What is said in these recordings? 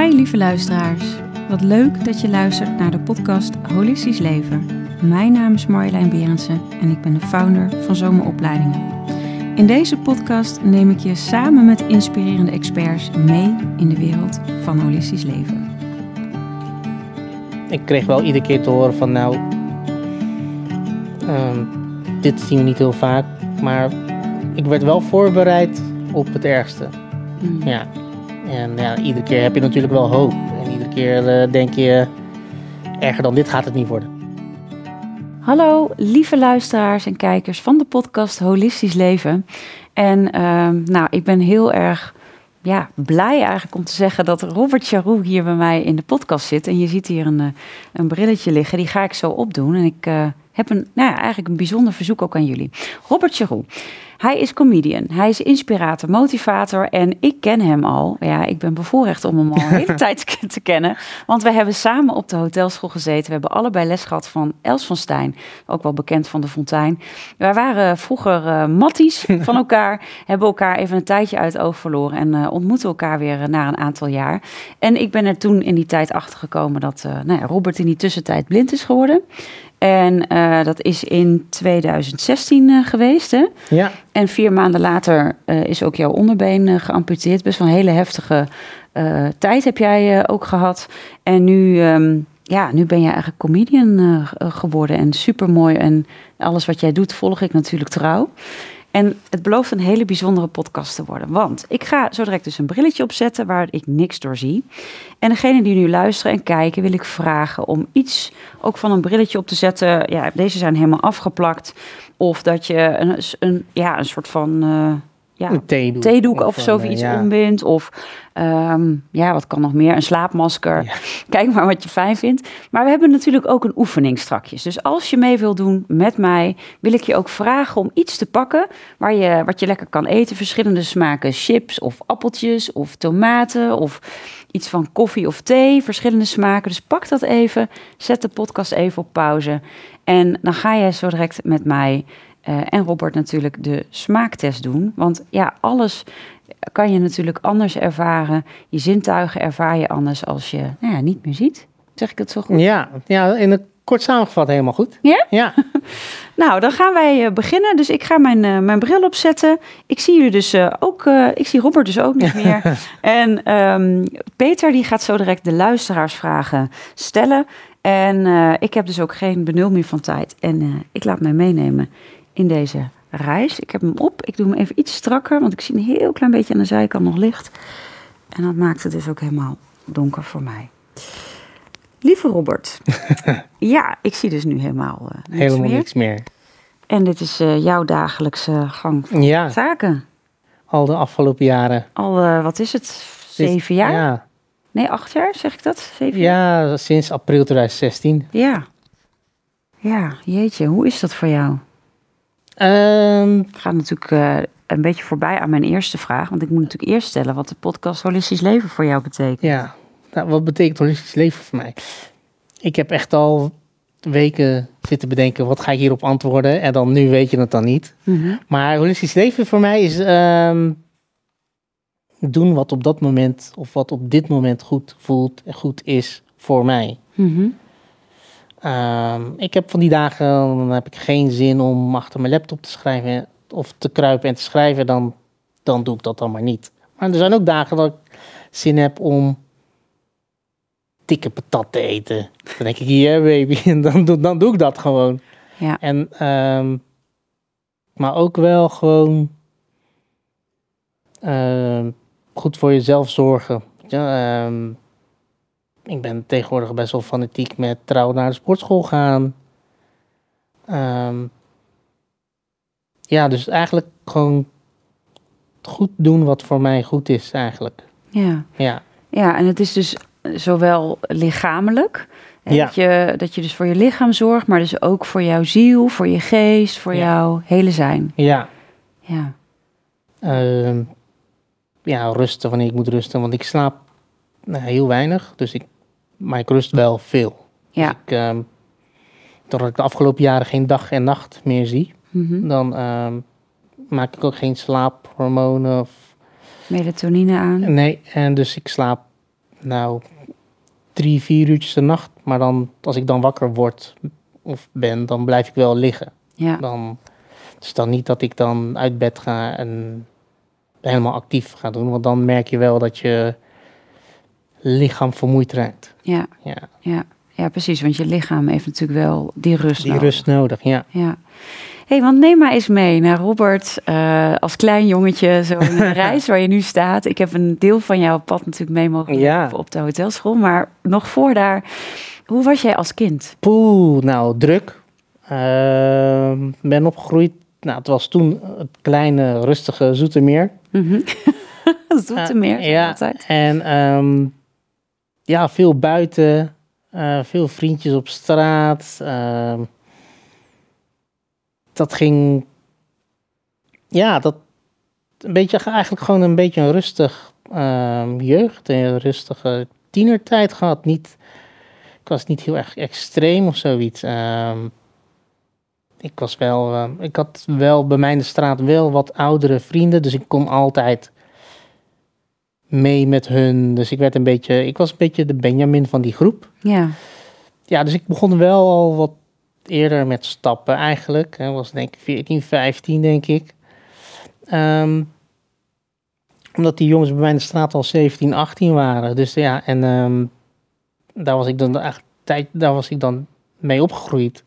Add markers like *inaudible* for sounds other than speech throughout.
Hi lieve luisteraars. Wat leuk dat je luistert naar de podcast Holistisch Leven. Mijn naam is Marjolein Berendsen en ik ben de founder van Zomeropleidingen. In deze podcast neem ik je samen met inspirerende experts mee in de wereld van holistisch leven. Ik kreeg wel iedere keer te horen van nou, ehm, dit zien we niet heel vaak, maar ik werd wel voorbereid op het ergste. Hmm. Ja. En ja, iedere keer heb je natuurlijk wel hoop. En iedere keer eh, denk je, erger dan dit gaat het niet worden. Hallo lieve luisteraars en kijkers van de podcast Holistisch Leven. En ehm, nou, ik ben heel erg ja, blij eigenlijk om te zeggen dat Robert Charou hier bij mij in de podcast zit. En je ziet hier een, eh, een brilletje liggen, die ga ik zo opdoen. En ik eh, heb een, nou ja, eigenlijk een bijzonder verzoek ook aan jullie. Robert Charou, hij is comedian, hij is inspirator, motivator en ik ken hem al. Ja, ik ben bevoorrecht om hem al een hele *laughs* tijd te kennen. Want we hebben samen op de hotelschool gezeten. We hebben allebei les gehad van Els van Stijn, ook wel bekend van de Fontein. Wij waren vroeger uh, matties van *laughs* elkaar, hebben elkaar even een tijdje uit het oog verloren en uh, ontmoeten elkaar weer uh, na een aantal jaar. En ik ben er toen in die tijd achter gekomen dat nou ja, Robert in die tussentijd blind is geworden. En uh, dat is in 2016 uh, geweest. Hè? Ja. En vier maanden later uh, is ook jouw onderbeen geamputeerd. Best wel een hele heftige tijd heb jij ook gehad. En nu, um, ja, nu ben je eigenlijk comedian geworden. En super mooi. En alles wat jij doet, volg ik natuurlijk trouw. En het belooft een hele bijzondere podcast te worden. Want ik ga zo direct dus een brilletje opzetten waar ik niks door zie. En degene die nu luisteren en kijken, wil ik vragen om iets ook van een brilletje op te zetten. Ja, deze zijn helemaal afgeplakt. Of dat je een, een ja, een soort van. Uh, ja, een theedoek, theedoek of, of zoiets ja. ombindt. Of um, ja, wat kan nog meer? Een slaapmasker. Ja. *laughs* Kijk maar wat je fijn vindt. Maar we hebben natuurlijk ook een oefening strakjes. Dus als je mee wil doen met mij, wil ik je ook vragen om iets te pakken waar je, wat je lekker kan eten. Verschillende smaken chips of appeltjes of tomaten of iets van koffie of thee. Verschillende smaken. Dus pak dat even. Zet de podcast even op pauze. En dan ga jij zo direct met mij uh, en Robert natuurlijk de smaaktest doen. Want ja, alles kan je natuurlijk anders ervaren. Je zintuigen ervaar je anders als je nou ja, niet meer ziet. Zeg ik het zo goed? Ja, ja in het kort samengevat helemaal goed. Ja? Ja. *laughs* nou, dan gaan wij uh, beginnen. Dus ik ga mijn, uh, mijn bril opzetten. Ik zie jullie dus uh, ook, ik zie Robert dus ook niet *laughs* meer. en um, Peter die gaat zo direct de luisteraarsvragen stellen. En ik heb dus ook geen benul meer van tijd. En ik laat mij meenemen in deze reis. Ik heb hem op. Ik doe hem even iets strakker, want ik zie een heel klein beetje aan de zijkant nog licht. En dat maakt het dus ook helemaal donker voor mij. Lieve Robert. *laughs* ja, ik zie dus nu helemaal uh, niks Helemaal meer. niks meer. En dit is uh, jouw dagelijkse gang van ja. zaken. Al de afgelopen jaren. Al, uh, wat is het? Zeven jaar? Ja. Nee, acht jaar, zeg ik dat? Zeven jaar? Ja, sinds april 2016. Ja. Ja, jeetje, hoe is dat voor jou? Um, ik ga natuurlijk uh, een beetje voorbij aan mijn eerste vraag. Want ik moet natuurlijk eerst stellen wat de podcast Holistisch Leven voor jou betekent. Ja, nou, wat betekent holistisch leven voor mij? Ik heb echt al weken zitten bedenken, wat ga ik hierop antwoorden? En dan nu weet je het dan niet. Mhm. Mm -hmm. Maar holistisch leven voor mij is um, doen wat op dat moment, of wat op dit moment goed voelt en goed is voor mij. Mm -hmm. Um, ik heb van die dagen, dan heb ik geen zin om achter mijn laptop te schrijven of te kruipen en te schrijven, dan, dan doe ik dat dan maar niet. Maar er zijn ook dagen dat ik zin heb om dikke patat te eten. Dan denk ik, yeah baby, en *laughs* dan, doe, dan doe ik dat gewoon. Ja. En, um, maar ook wel gewoon uh, goed voor jezelf zorgen. Ja, um, ik ben tegenwoordig best wel fanatiek met trouw naar de sportschool gaan. Um, ja, dus eigenlijk gewoon goed doen wat voor mij goed is eigenlijk. Ja. Ja, ja en het is dus zowel lichamelijk, hè, Ja. dat, je, dat je dus voor je lichaam zorgt, maar dus ook voor jouw ziel, voor je geest, voor Ja. jouw hele zijn. ja. Ja. Ehm, ja, rusten wanneer ik moet rusten. Want ik slaap nou, heel weinig. Dus ik, maar ik rust wel veel. Ja. Dus ik, ehm, doordat ik de afgelopen jaren geen dag en nacht meer zie, Mhm. dan ehm, maak ik ook geen slaaphormonen. Of, Melatonine aan. nee, en dus ik slaap nou, drie, vier uurtjes de nacht. Maar dan, als ik dan wakker word of ben, dan blijf ik wel liggen. Ja, Dan, het is dan niet dat ik dan uit bed ga en helemaal actief ga doen. Want dan merk je wel dat je lichaam vermoeid raakt. ja, Ja, ja, ja, precies. Want je lichaam heeft natuurlijk wel die rust die nodig. rust nodig, ja. Ja. hey, want neem maar eens mee naar Robert eh, als klein jongetje, zo in de *laughs* reis waar je nu staat. Ik heb een deel van jouw pad natuurlijk mee mogen Ja. op de hotelschool, maar nog voor daar, hoe was jij als kind? Poeh, nou, druk. Ehm, ben opgegroeid. Nou, het was toen het kleine, rustige Zoetermeer. Mhm. *laughs* Zoetermeer, ja, altijd. en ehm, ja, veel buiten. eh, veel vriendjes op straat. ehm, dat ging... Ja, dat... Een beetje, eigenlijk gewoon een beetje een rustig ehm, jeugd. Een rustige tienertijd gehad. Niet, ik was niet heel erg extreem of zoiets. Ehm, ik was wel... ik had wel bij mij de straat wel wat oudere vrienden. Dus ik kon altijd mee met hun. Dus ik werd een beetje, ik was een beetje de Benjamin van die groep. Ja, Ja, dus ik begon wel al wat eerder met stappen eigenlijk. Dat was denk ik 14, 15 denk ik. Ehm, omdat die jongens bij mij in de straat al 17, 18 waren. Dus ja, en ehm, daar was ik dan eigenlijk tijd, daar was ik dan mee opgegroeid.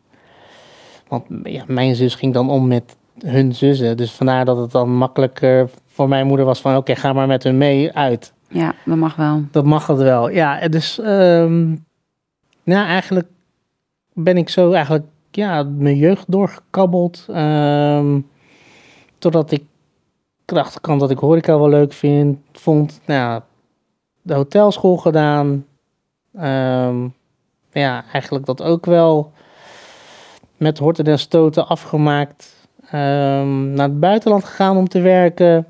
Want ja, mijn zus ging dan om met hun zussen. Dus vandaar dat het dan makkelijker voor mijn moeder was van oké, ga maar met hun mee uit. ja, dat mag wel. Dat mag het wel. Ja, dus ehm nou, eigenlijk ben ik zo eigenlijk ja, mijn jeugd doorgekabbeld. ehm, totdat ik erachter kwam dat ik horeca wel leuk vind, vond. Nou, de hotelschool gedaan. Ehm, ja, eigenlijk dat ook wel met horten en stoten afgemaakt. Naar het buitenland gegaan om te werken.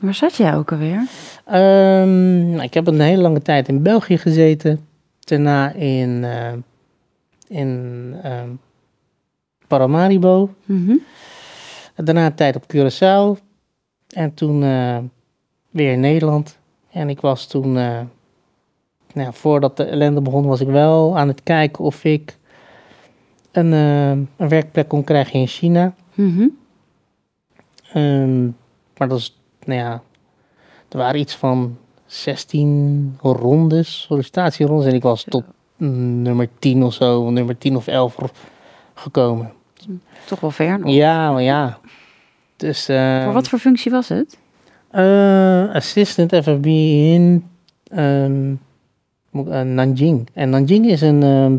Waar zat jij ook alweer? Ehm, nou, ik heb een hele lange tijd in België gezeten. Daarna in, eh, in ehm, Paramaribo. Mhm. Daarna een tijd op Curaçao. En toen eh, weer in Nederland. En ik was toen, eh, nou, voordat de ellende begon, was ik wel aan het kijken of ik een, een werkplek kon krijgen in China. Mhm. Ehm, maar dat is, nou ja, er waren iets van 16 rondes, sollicitatierondes. En ik was tot mm, nummer 10 of zo, nummer 10 of 11 ro- gekomen. Toch wel ver nog. Ja, maar ja. Dus, ehm, Voor wat voor functie was het? eh, assistant FFB in ehm, eh, Nanjing. En Nanjing is een, ehm,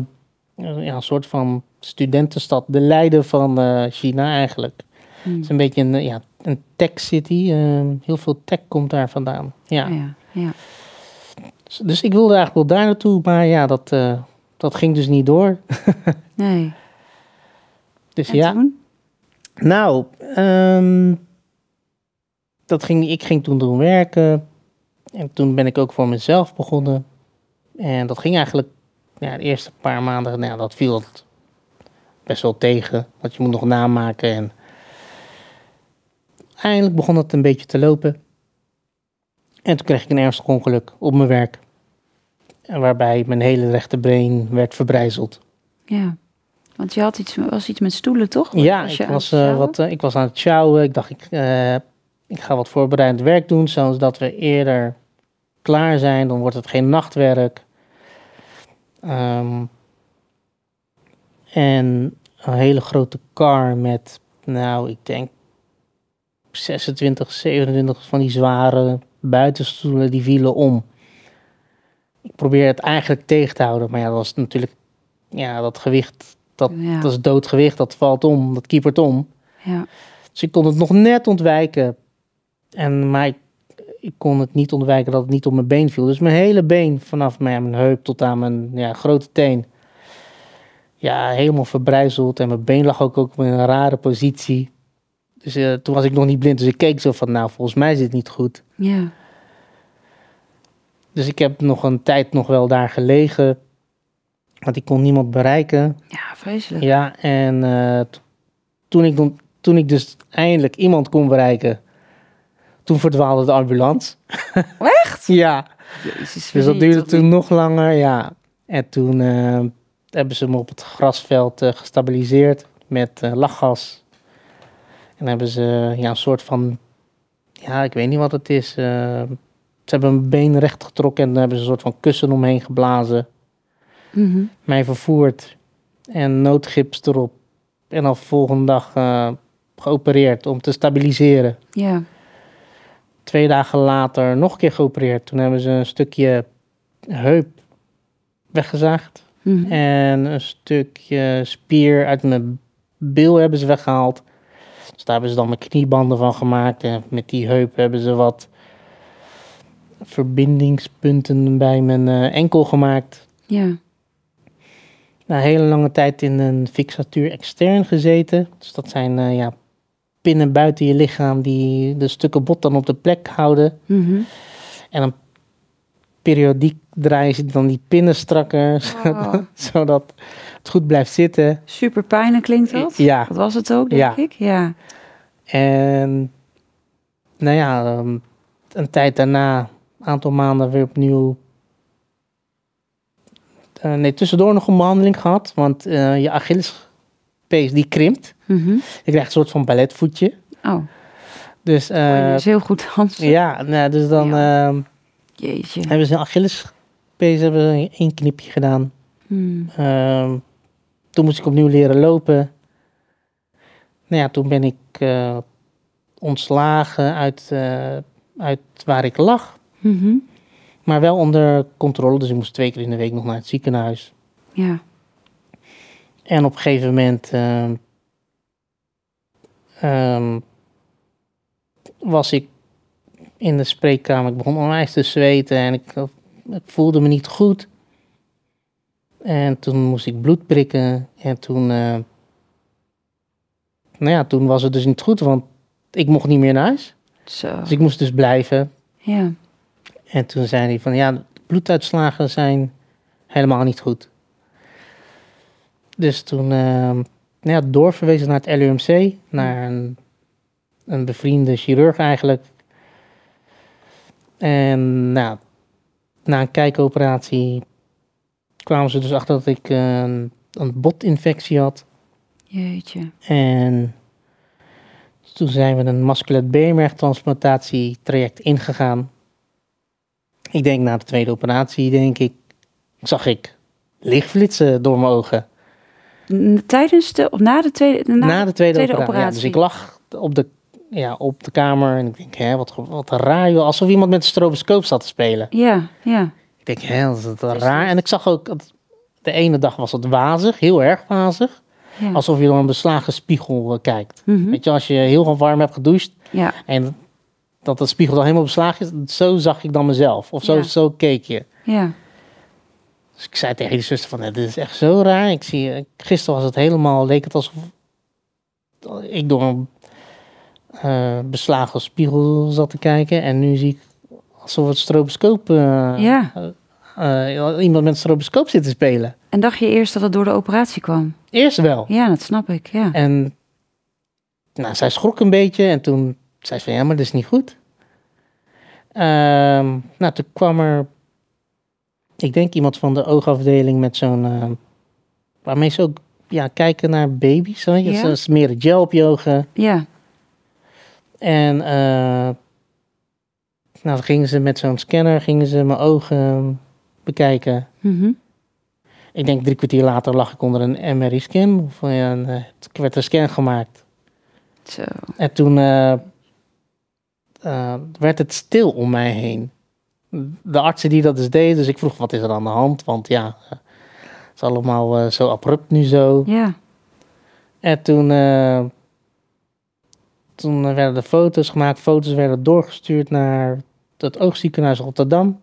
ja, een soort van studentenstad, de leider van eh, China eigenlijk. Hm. Het is een beetje een, ja, een tech city. ehm, heel veel tech komt daar vandaan. Ja. ja, ja. Dus- Dus ik wilde eigenlijk wel daar naartoe, maar ja, dat, eh, dat ging dus niet door. *laughs* Nee. Dus En ja, toen? nou, ehm, dat ging, ik ging toen doen werken. En toen ben ik ook voor mezelf begonnen. En dat ging eigenlijk, ja, de eerste paar maanden, nou, dat viel het best wel tegen. Want je moet nog namaken. En eindelijk begon het een beetje te lopen. En toen kreeg ik een ernstig ongeluk op mijn werk. Waarbij mijn hele rechterbeen werd verbrijzeld. Ja. Want je had iets, was iets met stoelen, toch? Ja, Was ik was, eh, wat, eh, ik was aan het sjouwen. Ik dacht, ik, eh, ik ga wat voorbereidend werk doen, zodat we eerder klaar zijn. Dan wordt het geen nachtwerk. Ehm, en een hele grote car met, nou, ik denk 26, 27 van die zware buitenstoelen, die vielen om. Ik probeer het eigenlijk tegen te houden, maar ja, dat was natuurlijk, ja, dat gewicht, dat, Ja. dat is doodgewicht, dat valt om, dat kiepert om. Ja. Dus ik kon het nog net ontwijken. En, maar ik, ik kon het niet ontwijken dat het niet op mijn been viel. Dus mijn hele been, vanaf mijn, mijn heup tot aan mijn ja, grote teen, ja, helemaal verbrijzeld. En mijn been lag ook, ook in een rare positie. Dus eh, toen was ik nog niet blind, dus ik keek zo van, nou, volgens mij zit het niet goed. ja. Dus ik heb nog een tijd nog wel daar gelegen, want ik kon niemand bereiken. Ja, vreselijk. Ja, en eh, toen, ik toen ik dus eindelijk iemand kon bereiken, toen verdwaalde de ambulance. *laughs* Echt? Ja, Jezus, Dus dat duurde toen niet? nog langer, ja. En toen eh, hebben ze me op het grasveld gestabiliseerd met lachgas. En hebben ze ja, een soort van, ja, ik weet niet wat het is. eh, ze hebben mijn been recht getrokken en hebben ze een soort van kussen omheen geblazen. Mhm. Mij vervoerd en noodgips erop. En al volgende dag eh, geopereerd om te stabiliseren. Ja. Twee dagen later nog een keer geopereerd. Toen hebben ze een stukje heup weggezaagd. Mhm. En een stukje spier uit mijn bil hebben ze weggehaald. Dus daar hebben ze dan mijn kniebanden van gemaakt. En met die heup hebben ze wat verbindingspunten bij mijn eh, enkel gemaakt. Ja. Na een hele lange tijd in een fixatuur extern gezeten. Dus dat zijn eh, ja, pinnen buiten je lichaam die de stukken bot dan op de plek houden. Mhm. En dan periodiek draaien ze dan die pinnen strakker, *laughs* Oh. zodat het goed blijft zitten. Super pijnlijk klinkt dat? Ja, Dat was het ook, denk Ja. ik. Ja. en nou ja, ehm, een tijd daarna, een aantal maanden weer opnieuw. eh, nee, tussendoor nog een behandeling gehad, want eh, je Achillespees die krimpt. Mhm. Je krijgt een soort van balletvoetje. Oh, Dus, kon je eh, dus heel goed dansen. ja, nou, dus dan ehm, Jeetje. hebben ze een Achillespees hebben ze één knipje gedaan. Hmm. Ehm, toen moest ik opnieuw leren lopen. Nou ja, toen ben ik eh, ontslagen uit, eh, uit waar ik lag. Mhm. Maar wel onder controle, dus ik moest twee keer in de week nog naar het ziekenhuis. Ja. En op een gegeven moment ehm, ehm, was ik in de spreekkamer. Ik begon onwijs te zweten en ik, ik voelde me niet goed. En toen moest ik bloed prikken. En toen, eh, nou ja, toen was het dus niet goed, want ik mocht niet meer naar huis. Zo. Dus ik moest dus blijven. Ja. En toen zei hij van ja, bloeduitslagen zijn helemaal niet goed. Dus toen ehm, nou ja, doorverwezen naar het LUMC, naar een, een bevriende chirurg eigenlijk. En nou, na een kijkoperatie kwamen ze dus achter dat ik een, een botinfectie had. Jeetje. En toen zijn we een musculat beenmergtransplantatietraject ingegaan. Ik denk na de tweede operatie, denk ik, zag ik lichtflitsen door mijn ogen. Tijdens de, of na de tweede, na, Na, de tweede, tweede operatie. Ja, operatie. dus ik lag op de, ja, op de kamer en ik denk, hè, wat, wat raar joh. Alsof iemand met een stroboscoop zat te spelen. Ja, ja. Ik denk, hè, wat is raar. En ik zag ook, dat de ene dag was het wazig, heel erg wazig. ja. Alsof je door een beslagen spiegel eh, kijkt. Mhm. Weet je, als je heel warm hebt gedoucht, Ja, En dat de spiegel dan helemaal beslagen is, zo zag ik dan mezelf. Of zo, Ja. zo keek je. ja. Dus ik zei tegen die zuster van, "Nee, dit is echt zo raar. Ik zie, gisteren was het helemaal, leek het alsof ik door een eh, beslagen spiegel zat te kijken. En nu zie ik alsof het stroboscoop, eh, Ja. eh, iemand met een stroboscoop zit te spelen. En dacht je eerst dat het door de operatie kwam? Eerst wel. Ja, dat snap ik, ja. En nou, zij schrok een beetje en toen zei ze van ja, maar dat is niet goed. Ehm, nou, toen kwam er, ik denk iemand van de oogafdeling met zo'n, waarmee ze ook ja, kijken naar baby's. Je? Ja. Ze smeren gel op je ogen. Ja, En eh, nou, dan gingen ze met zo'n scanner gingen ze mijn ogen bekijken. mhm. Ik denk drie kwartier later lag ik onder een MRI-scan. Of ja, een, eh, het werd een scan gemaakt. Zo. En toen eh, eh, werd het stil om mij heen. De artsen die dat dus deden, dus ik vroeg wat is er aan de hand? Want ja, eh, het is allemaal eh, zo abrupt nu zo. Ja, En toen, eh, toen werden de foto's gemaakt, foto's werden doorgestuurd naar het oogziekenhuis Rotterdam.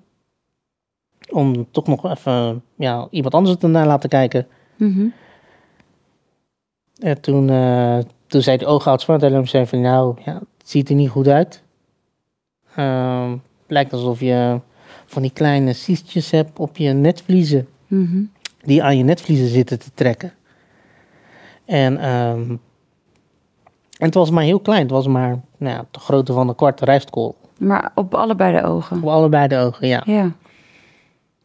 Om toch nog even ja, iemand anders het ernaar laten kijken. mhm. En toen, eh, toen zei de oogarts van het van nou, ja, het ziet er niet goed uit. Ehm, het lijkt alsof je van die kleine cystjes hebt op je netvliezen. Mhm. Die aan je netvliezen zitten te trekken. En, ehm, en het was maar heel klein. Het was maar nou ja, de grootte van een kwart rijstkool. Maar op allebei de ogen. Op allebei de ogen, ja. Ja.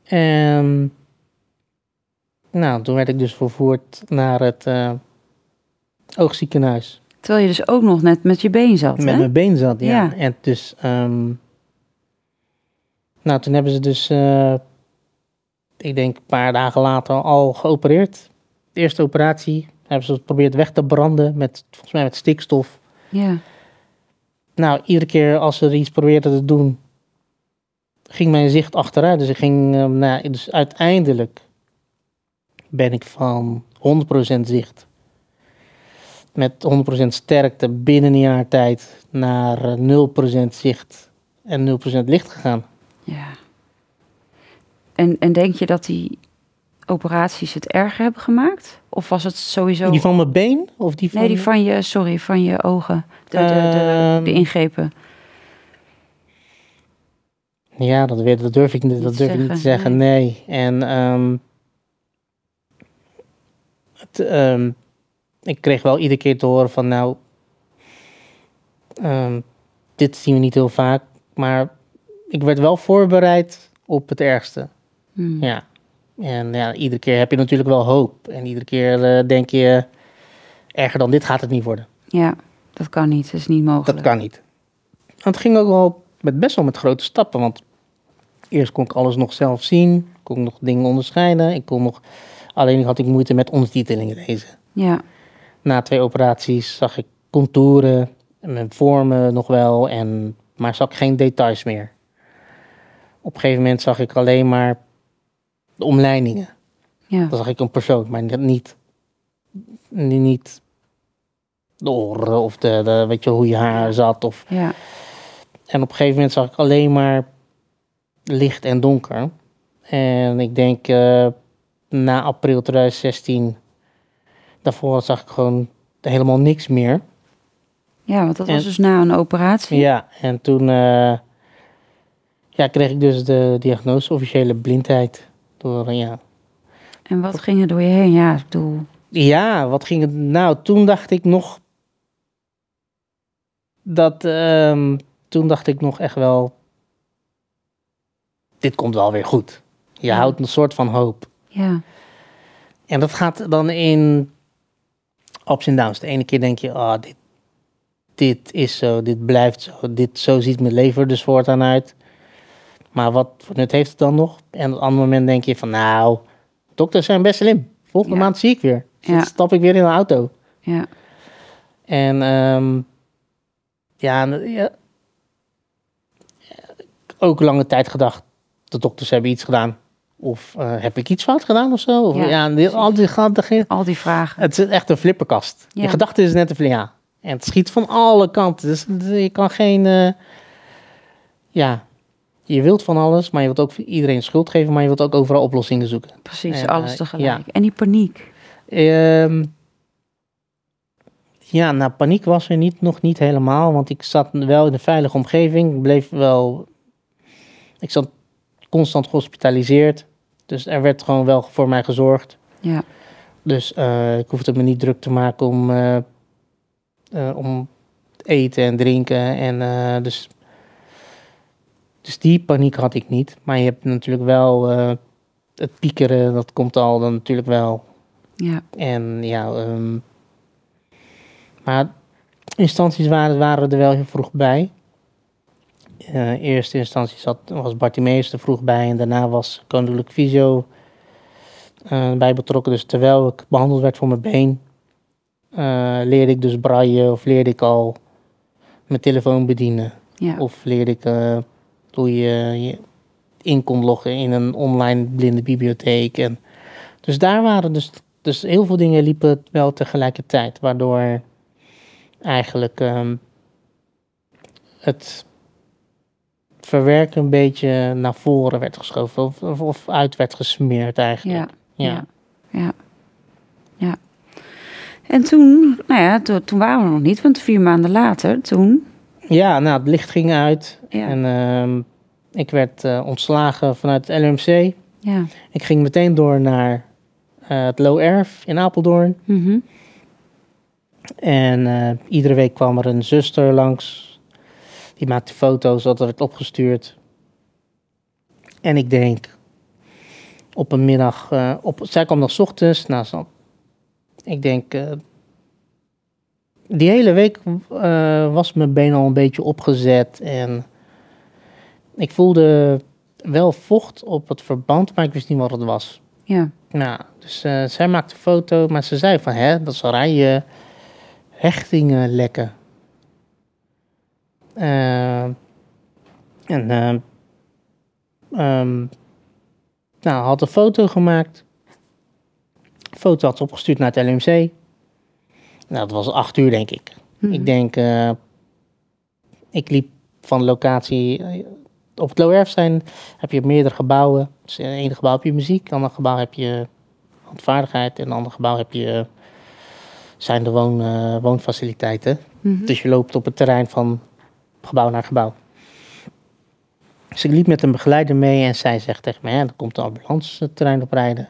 En nou, toen werd ik dus vervoerd naar het eh, oogziekenhuis. Terwijl je dus ook nog net met je been zat, Met hè? mijn been zat, ja. Ja. En dus, ehm, nou, toen hebben ze dus, eh, ik denk een paar dagen later al geopereerd. De eerste operatie hebben ze het geprobeerd weg te branden met, volgens mij met stikstof. Ja. Nou, iedere keer als ze er iets probeerden te doen, ging mijn zicht achteruit. Dus ik ging, eh, nou, dus uiteindelijk ben ik van 100% zicht met 100% sterkte binnen een jaar tijd naar eh, 0% zicht en 0% licht gegaan. ja. En, en denk je dat die operaties het erger hebben gemaakt? Of was het sowieso... Die van mijn been of die van... Nee, die van je, sorry, van je ogen. De, de, de, Ehm, de ingrepen. Ja, dat, weet, dat durf ik, niet- dat durf ik niet te zeggen, nee. En ehm, het, ehm, ik kreeg wel iedere keer te horen van nou, dit zien we niet heel vaak, maar ik werd wel voorbereid op het ergste. Hmm. Ja. En ja, iedere keer heb je natuurlijk wel hoop. En iedere keer eh, denk je, erger dan dit gaat het niet worden. Ja, dat kan niet. Dat is niet mogelijk. Dat kan niet. Want het ging ook wel met best wel met grote stappen. Want eerst kon ik alles nog zelf zien. Kon ik nog dingen onderscheiden. Ik kon nog, alleen had ik moeite met ondertiteling lezen. Ja, Na twee operaties zag ik contouren en mijn vormen nog wel. En, maar zag ik geen details meer. Op een gegeven moment zag ik alleen maar de omleidingen. ja. Dan zag ik een persoon, maar niet, niet, de oren of de, de, weet je, hoe je haar zat. Of, ja. en op een gegeven moment zag ik alleen maar licht en donker. En ik denk eh, na april 2016, daarvoor zag ik gewoon helemaal niks meer. Ja, want dat was dus na een operatie. Ja, en toen eh, ja, kreeg ik dus de diagnose officiële blindheid. Door, ja. En wat ging er door je heen? Ja, ik bedoel... ja, wat ging het nou? Toen dacht ik nog dat, ehm, toen dacht ik nog echt wel, dit komt wel weer goed. Je Ja. houdt een soort van hoop. Ja, En dat gaat dan in ups en downs. De ene keer denk je, ah, dit, dit is zo, dit blijft zo, dit, zo ziet mijn leven er dus voortaan uit. Maar wat voor nut heeft het dan nog? En op een ander moment denk je van, nou, dokters zijn best slim. Volgende Ja. maand zie ik weer. Dan Ja. stap ik weer in een auto. ja, En ehm, ja, en, ja, ook lange tijd gedacht, de dokters hebben iets gedaan. Of eh, heb ik iets fout gedaan of zo? Of, Ja, ja, die, al die, al die vragen. het is echt een flipperkast. Je gedachte is net een. Ja. En het schiet van alle kanten. Dus je kan geen... eh, ja, je wilt van alles, maar je wilt ook iedereen schuld geven, maar je wilt ook overal oplossingen zoeken. Precies, En, alles eh, tegelijk. En die paniek. Ehm, ja, nou, paniek was er niet, nog niet helemaal, want ik zat wel in een veilige omgeving. Ik bleef wel... Ik zat constant gehospitaliseerd, dus er werd gewoon wel voor mij gezorgd. Ja, Dus eh, ik hoefde me niet druk te maken om, eh, om te eten en drinken. En, dus, dus die paniek had ik niet. Maar je hebt natuurlijk wel eh, het piekeren, dat komt al dan natuurlijk wel. ja, En ja, ehm, maar instanties waren, waren er wel heel vroeg bij. Eh, in eerste instantie zat, was Bartimeus er vroeg bij en daarna was Koninklijk Visio eh, bij betrokken. Dus terwijl ik behandeld werd voor mijn been, eh, leerde ik dus braille of leerde ik al mijn telefoon bedienen. ja. Of leerde ik eh, hoe je je in kon loggen in een online blinde bibliotheek. En dus daar waren dus, dus heel veel dingen liepen wel tegelijkertijd. Waardoor eigenlijk ehm, het verwerken een beetje naar voren werd geschoven. Of, of, of uit werd gesmeerd eigenlijk. Ja, Ja. ja, ja, ja. En toen, nou ja, toen, toen waren we nog niet, want vier maanden later, toen, Ja, nou, het licht ging uit. ja, En ehm, ik werd eh, ontslagen vanuit het LMC. ja, Ik ging meteen door naar eh, het Low Erf in Apeldoorn. mhm, En eh, iedere week kwam er een zuster langs. die maakte foto's, dat werd opgestuurd. En ik denk, op een middag, op, zij kwam nog 's ochtends, nou, ik denk, die hele week eh, was mijn been al een beetje opgezet en ik voelde wel vocht op het verband, maar ik wist niet wat het was. Ja. Nou, dus eh, zij maakte een foto, maar ze zei van, hè, dat is rij je hechtingen lekken. Eh, en eh, ehm, nou, had een foto gemaakt. foto had ze opgestuurd naar het LMC. Nou, dat was acht uur, denk ik. Mhm. Ik denk, eh, ik liep van locatie. eh, Op het Loerfstein heb je meerdere gebouwen. Dus in het ene gebouw heb je muziek, in het andere gebouw heb je handvaardigheid. En in het andere gebouw heb je, zijn de woon, eh, woonfaciliteiten. Mhm. Dus je loopt op het terrein van gebouw naar gebouw. Dus ik liep met een begeleider mee en zij zegt tegen mij, ja, er komt de ambulance het terrein op rijden.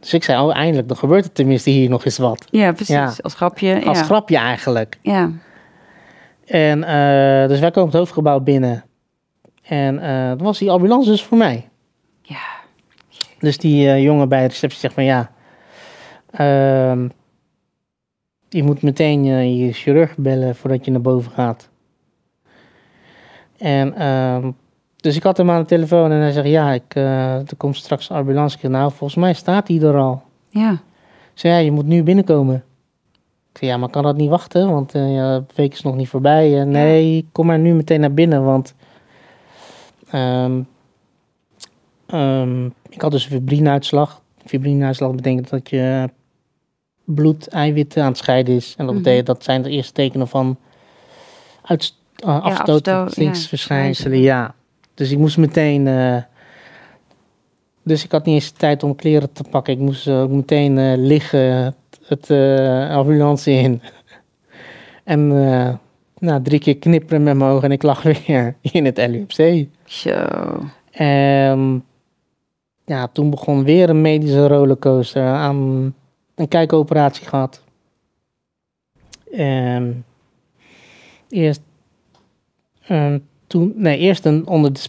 Dus ik zei, oh eindelijk, dan gebeurt er tenminste hier nog eens wat. Ja, precies. Ja. Als grapje. Als ja. grapje eigenlijk. Ja. En eh, dus wij komen het hoofdgebouw binnen. En dan was die ambulance dus voor mij. Ja. Dus die eh, jongen bij de receptie zegt van ja, ehm, je moet meteen je chirurg bellen voordat je naar boven gaat. En ehm, dus ik had hem aan de telefoon en hij zegt ja, ik, eh, er komt straks een ambulance. Ik zeg, nou, volgens mij staat hij er al. Ja. Ik zei ja, je moet nu binnenkomen. Ik zei ja, maar kan dat niet wachten? Want eh, ja, de week is nog niet voorbij. Nee, kom maar nu meteen naar binnen, want ehm, ehm, ik had dus een fibrinuitslag. Fibrinuitslag betekent dat je bloed, eiwitten aan het scheiden is. En dat, Mhm. betekent, dat zijn de eerste tekenen van uit, uh, ja. Ja, dus ik moest meteen... eh, dus ik had niet eens tijd om kleren te pakken. Ik moest ook meteen eh, liggen, het, eh, ambulance in. *laughs* en eh, nou, drie keer knipperen met mijn ogen en ik lag *laughs* weer in het LUMC. Zo. En ja, toen begon weer een medische rollercoaster. Aan een kijkoperatie gehad. En eerst, ehm, toen, nee, eerst een, onder de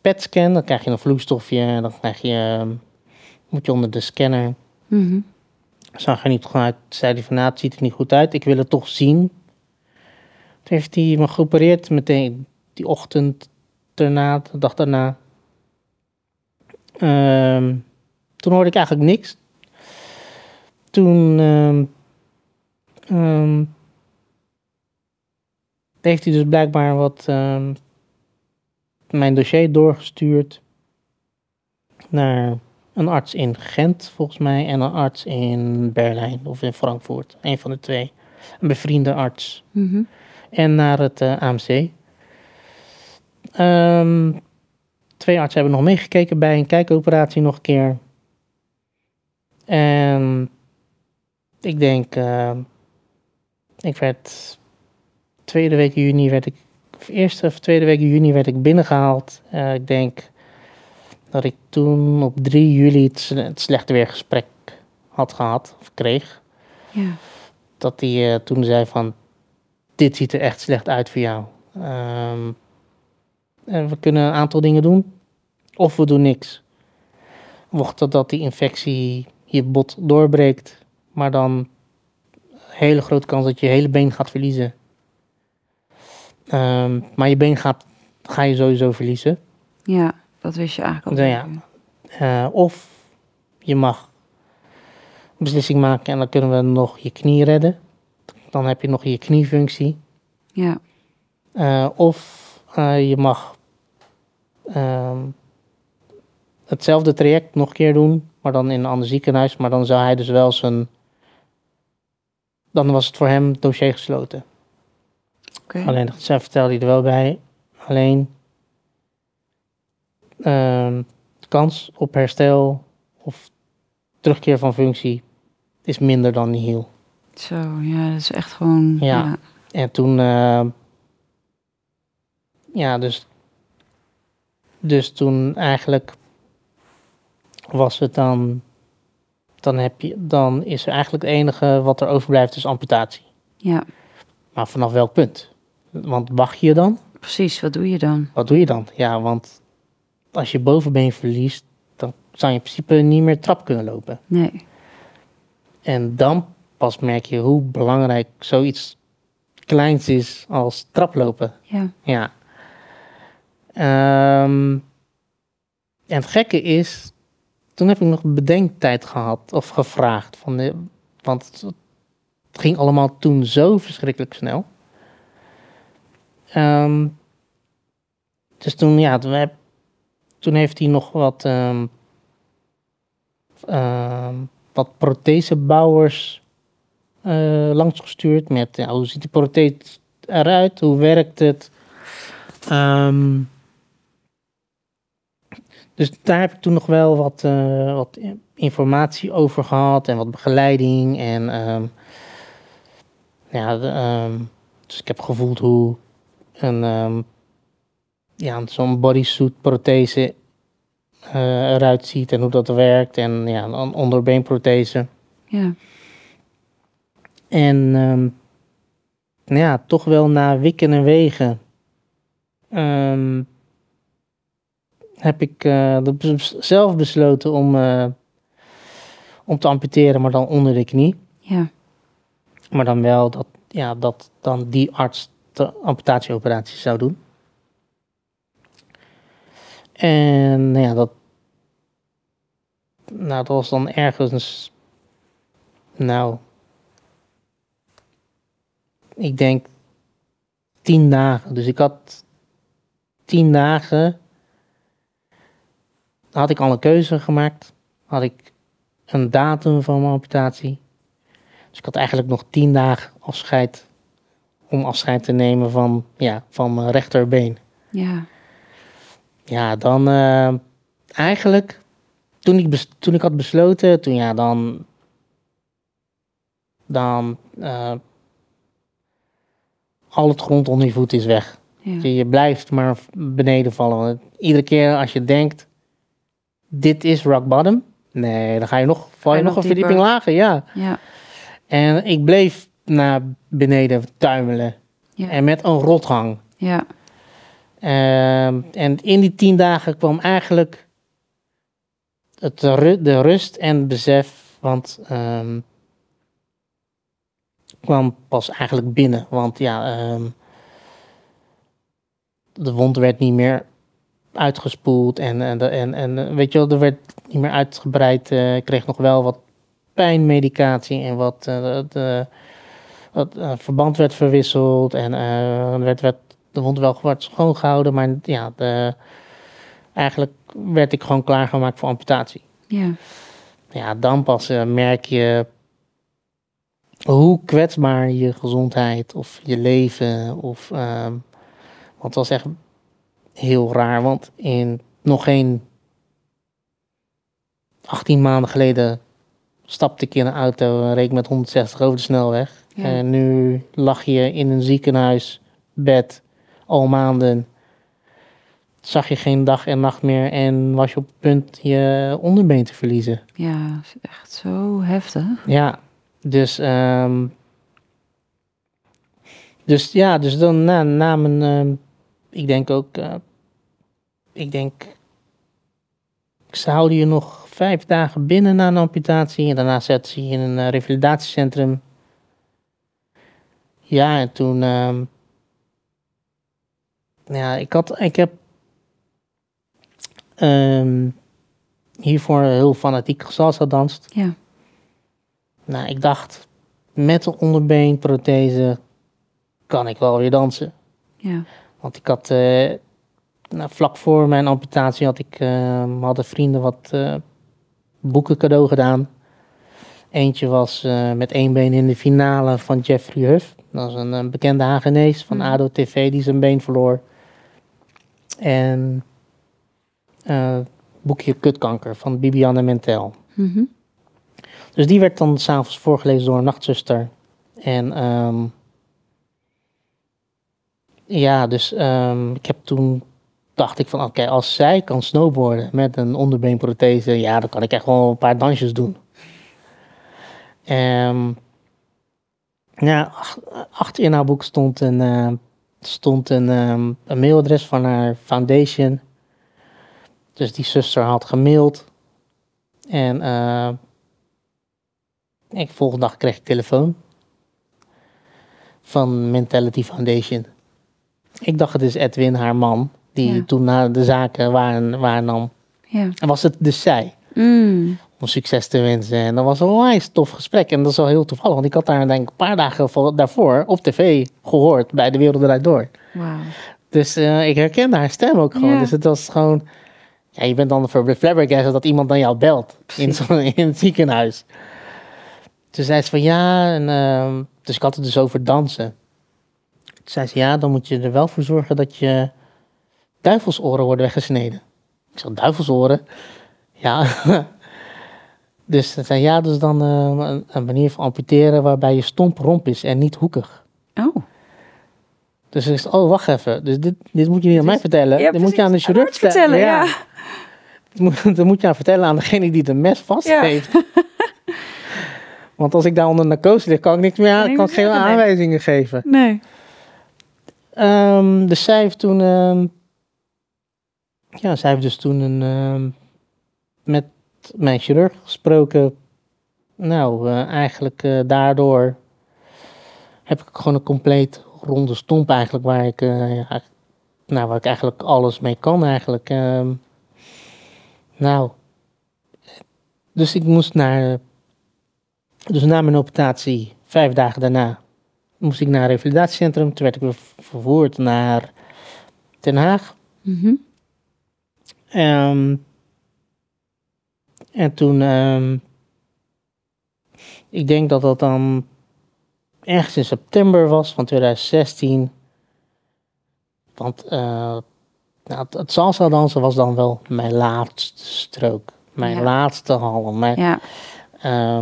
PET-scan. Dan krijg je een vloeistofje. Dan krijg je, ehm, moet je onder de scanner. Mhm. Zag er niet goed uit. Zei hij van, nou, het ziet er niet goed uit. Ik wil het toch zien. Toen heeft hij me geopereerd meteen die ochtend daarna, de dag daarna. Ehm, toen hoorde ik eigenlijk niks. Toen ehm, heeft hij dus blijkbaar wat mijn dossier doorgestuurd naar een arts in Gent, volgens mij, en een arts in Berlijn of in Frankfurt. Een van de twee. Een bevriende arts. Mhm. En naar het eh, AMC. Ehm, twee artsen hebben nog meegekeken bij een kijkoperatie nog een keer. En ik denk, eh, ik werd tweede week juni werd ik, eerste of tweede week juni werd ik binnengehaald. Eh, ik denk dat ik toen op 3 juli het, het slechte weergesprek had gehad, of kreeg. Ja. Dat hij eh, toen zei van, dit ziet er echt slecht uit voor jou. Ehm, en we kunnen een aantal dingen doen, of we doen niks. Mocht dat, dat die infectie je bot doorbreekt, maar dan hele grote kans dat je je hele been gaat verliezen. Ehm, maar je been gaat, ga je sowieso verliezen. ja, dat wist je eigenlijk al. Ja, ja. Eh, of je mag een beslissing maken en dan kunnen we nog je knie redden. Dan heb je nog je kniefunctie. Ja. Eh, of eh, je mag ehm, hetzelfde traject nog een keer doen, maar dan in een ander ziekenhuis. Maar dan zou hij dus wel zijn. Dan was het voor hem dossier gesloten. Alleen, dat zij vertelde hij er wel bij. Alleen, ehm, de kans op herstel of terugkeer van functie is minder dan nihil. Zo, ja, dat is echt gewoon... Ja. Ja. En toen, eh, ja, dus, dus toen eigenlijk was het dan, dan, heb je, dan is er eigenlijk het enige wat er overblijft is amputatie. Ja. Maar vanaf welk punt? Want wacht je dan? Precies, wat doe je dan? Wat doe je dan? Ja, want als je bovenbeen verliest, dan zou je in principe niet meer trap kunnen lopen. Nee. En dan pas merk je hoe belangrijk zoiets kleins is als traplopen. Ja. Ja. Ehm, en het gekke is, toen heb ik nog bedenktijd gehad of gevraagd. Van de, want het, het ging allemaal toen zo verschrikkelijk snel. Ehm, dus toen, ja, toen, heeft hij nog wat, ehm, ehm, wat prothesebouwers eh langsgestuurd met hoe ziet die prothese eruit, hoe werkt het. Dus daar heb ik toen nog wel wat, eh, wat informatie over gehad en wat begeleiding. En ja, dus ik heb gevoeld hoe een, ehm, ja, zo'n bodysuit prothese eh, eruit ziet en hoe dat werkt. En ja, een onderbeenprothese. Ja. En ehm, ja, toch wel na wikken en wegen ehm, heb ik bes- zelf besloten om, eh, om te amputeren, maar dan onder de knie. Ja. Maar dan wel dat, ja, dat dan die arts amputatieoperatie zou doen. En nou ja, dat, nou, dat was dan ergens, nou, ik denk tien dagen. Dus ik had tien dagen, had ik al een keuze gemaakt. Had ik een datum van mijn amputatie. Dus ik had eigenlijk nog tien dagen afscheid om afscheid te nemen van, ja, van mijn rechterbeen. Ja. Ja, dan eh, eigenlijk, toen ik, toen ik had besloten, toen ja, dan, dan, eh, al het grond onder je voet is weg. Ja. Je, blijft maar beneden vallen. Want iedere keer als je denkt, dit is rock bottom, nee, dan ga je nog, val je nog nog een verdieping lager, ja. Ja. En ik bleef naar beneden tuimelen. Ja. En met een rotgang. Ja. Ehm, en in die tien dagen kwam eigenlijk het, de rust en het besef. Want ehm, kwam pas eigenlijk binnen. Want ja, ehm, de wond werd niet meer uitgespoeld. En, en, en, en eh, weet je wel, er werd niet meer uitgebreid. Eh, ik kreeg nog wel wat pijnmedicatie en wat... eh, de, het eh, verband werd verwisseld en eh, er werd, werd de wond wel wat schoongehouden, maar ja, de, eigenlijk werd ik gewoon klaargemaakt voor amputatie. Ja. Ja, dan pas eh, merk je hoe kwetsbaar je gezondheid of je leven of, want het was echt heel raar, want in nog geen 18 maanden geleden stapte ik in een auto en reed met 160 over de snelweg. Ja. En nu lag je in een ziekenhuisbed al maanden. Zag je geen dag en nacht meer en was je op het punt je onderbeen te verliezen. Ja. is Echt zo heftig. Ja, dus, ehm, dus ja, dus dan na, na mijn, ehm, ik denk ook, eh, ik denk, ze houden je nog vijf dagen binnen na een amputatie en daarna zetten ze je in een eh, revalidatiecentrum. Ja, en toen, ehm, ja, ik had, ik heb ehm, hiervoor heel fanatiek salsa gedanst. Ja. Nou, ik dacht, met een onderbeenprothese kan ik wel weer dansen. Ja. Want ik had, eh, nou, vlak voor mijn amputatie had ik, eh, hadden vrienden wat eh, boeken cadeau gedaan. Eentje was eh, met één been in de finale van Jeffrey Huff. Dat is een, eh, bekende Hagenees van Mhm. ADO TV die zijn been verloor. En eh boekje Kutkanker van Bibiane Mentel. Mhm. Dus die werd dan s'avonds voorgelezen door een nachtzuster. En ehm, ja, dus ehm, ik heb toen dacht ik van oké, als zij kan snowboarden met een onderbeenprothese, ja, dan kan ik echt wel een paar dansjes doen. Ehm ja, ach- achter in haar boek stond een, eh, stond een, ehm, een mailadres van haar foundation. Dus die zuster had gemaild. En eh ik volgende dag kreeg ik telefoon van Mentality Foundation. Ik dacht het is Edwin, haar man, die Ja. toen naar de zaken waarnam. Ja. En was het dus zij Mm. Om succes te wensen. En dat was een onwijs tof gesprek. En dat is wel heel toevallig, want ik had daar denk ik een paar dagen voor- daarvoor op tv gehoord bij De Wereld Draait Door. Dus eh, ik herkende haar stem ook gewoon. Ja. Dus het was gewoon... Ja, je bent dan voor flabbergasted dat iemand dan jou belt in, zo'n- in het ziekenhuis. Toen zei ze van ja, en, ehm, dus ik had het dus over dansen. Toen zei ze ja, dan moet je er wel voor zorgen dat je duivelsoren worden weggesneden. Ik zei duivelsoren? Ja. *laughs* dus ze zei ja, dus dan eh, een, een manier van amputeren waarbij je stomp romp is en niet hoekig. Oh. Dus ik zei, oh, wacht even. Dus dit, dit moet je niet aan mij is- vertellen. Ja, dit moet je aan de chirurg vertellen. Ja. Dat moet, *laughs* dat moet je aan vertellen aan degene die de mes vast Ja. *laughs* Want als ik daar onder narcose lig, kan ik niks meer aan, je kan geen zeggen, nee. aanwijzingen geven. Nee. Dus zij heeft toen, ehm, ja, zij heeft dus toen een, ehm, met mijn chirurg gesproken. Nou, eh, eigenlijk eh, daardoor heb ik gewoon een compleet ronde stomp eigenlijk, waar ik, eh, ja, nou, waar ik eigenlijk alles mee kan eigenlijk. Ehm, nou, dus ik moest naar, dus na mijn operatie, vijf dagen daarna, moest ik naar een revalidatiecentrum. Toen werd ik weer vervoerd naar Den Haag. Ehm, en toen, ehm, ik denk dat dat dan ergens in september was van 2016. Want eh, nou, het, salsa dansen was dan wel mijn laatste strook. Mijn Ja. laatste hal. Mijn, Ja. eh,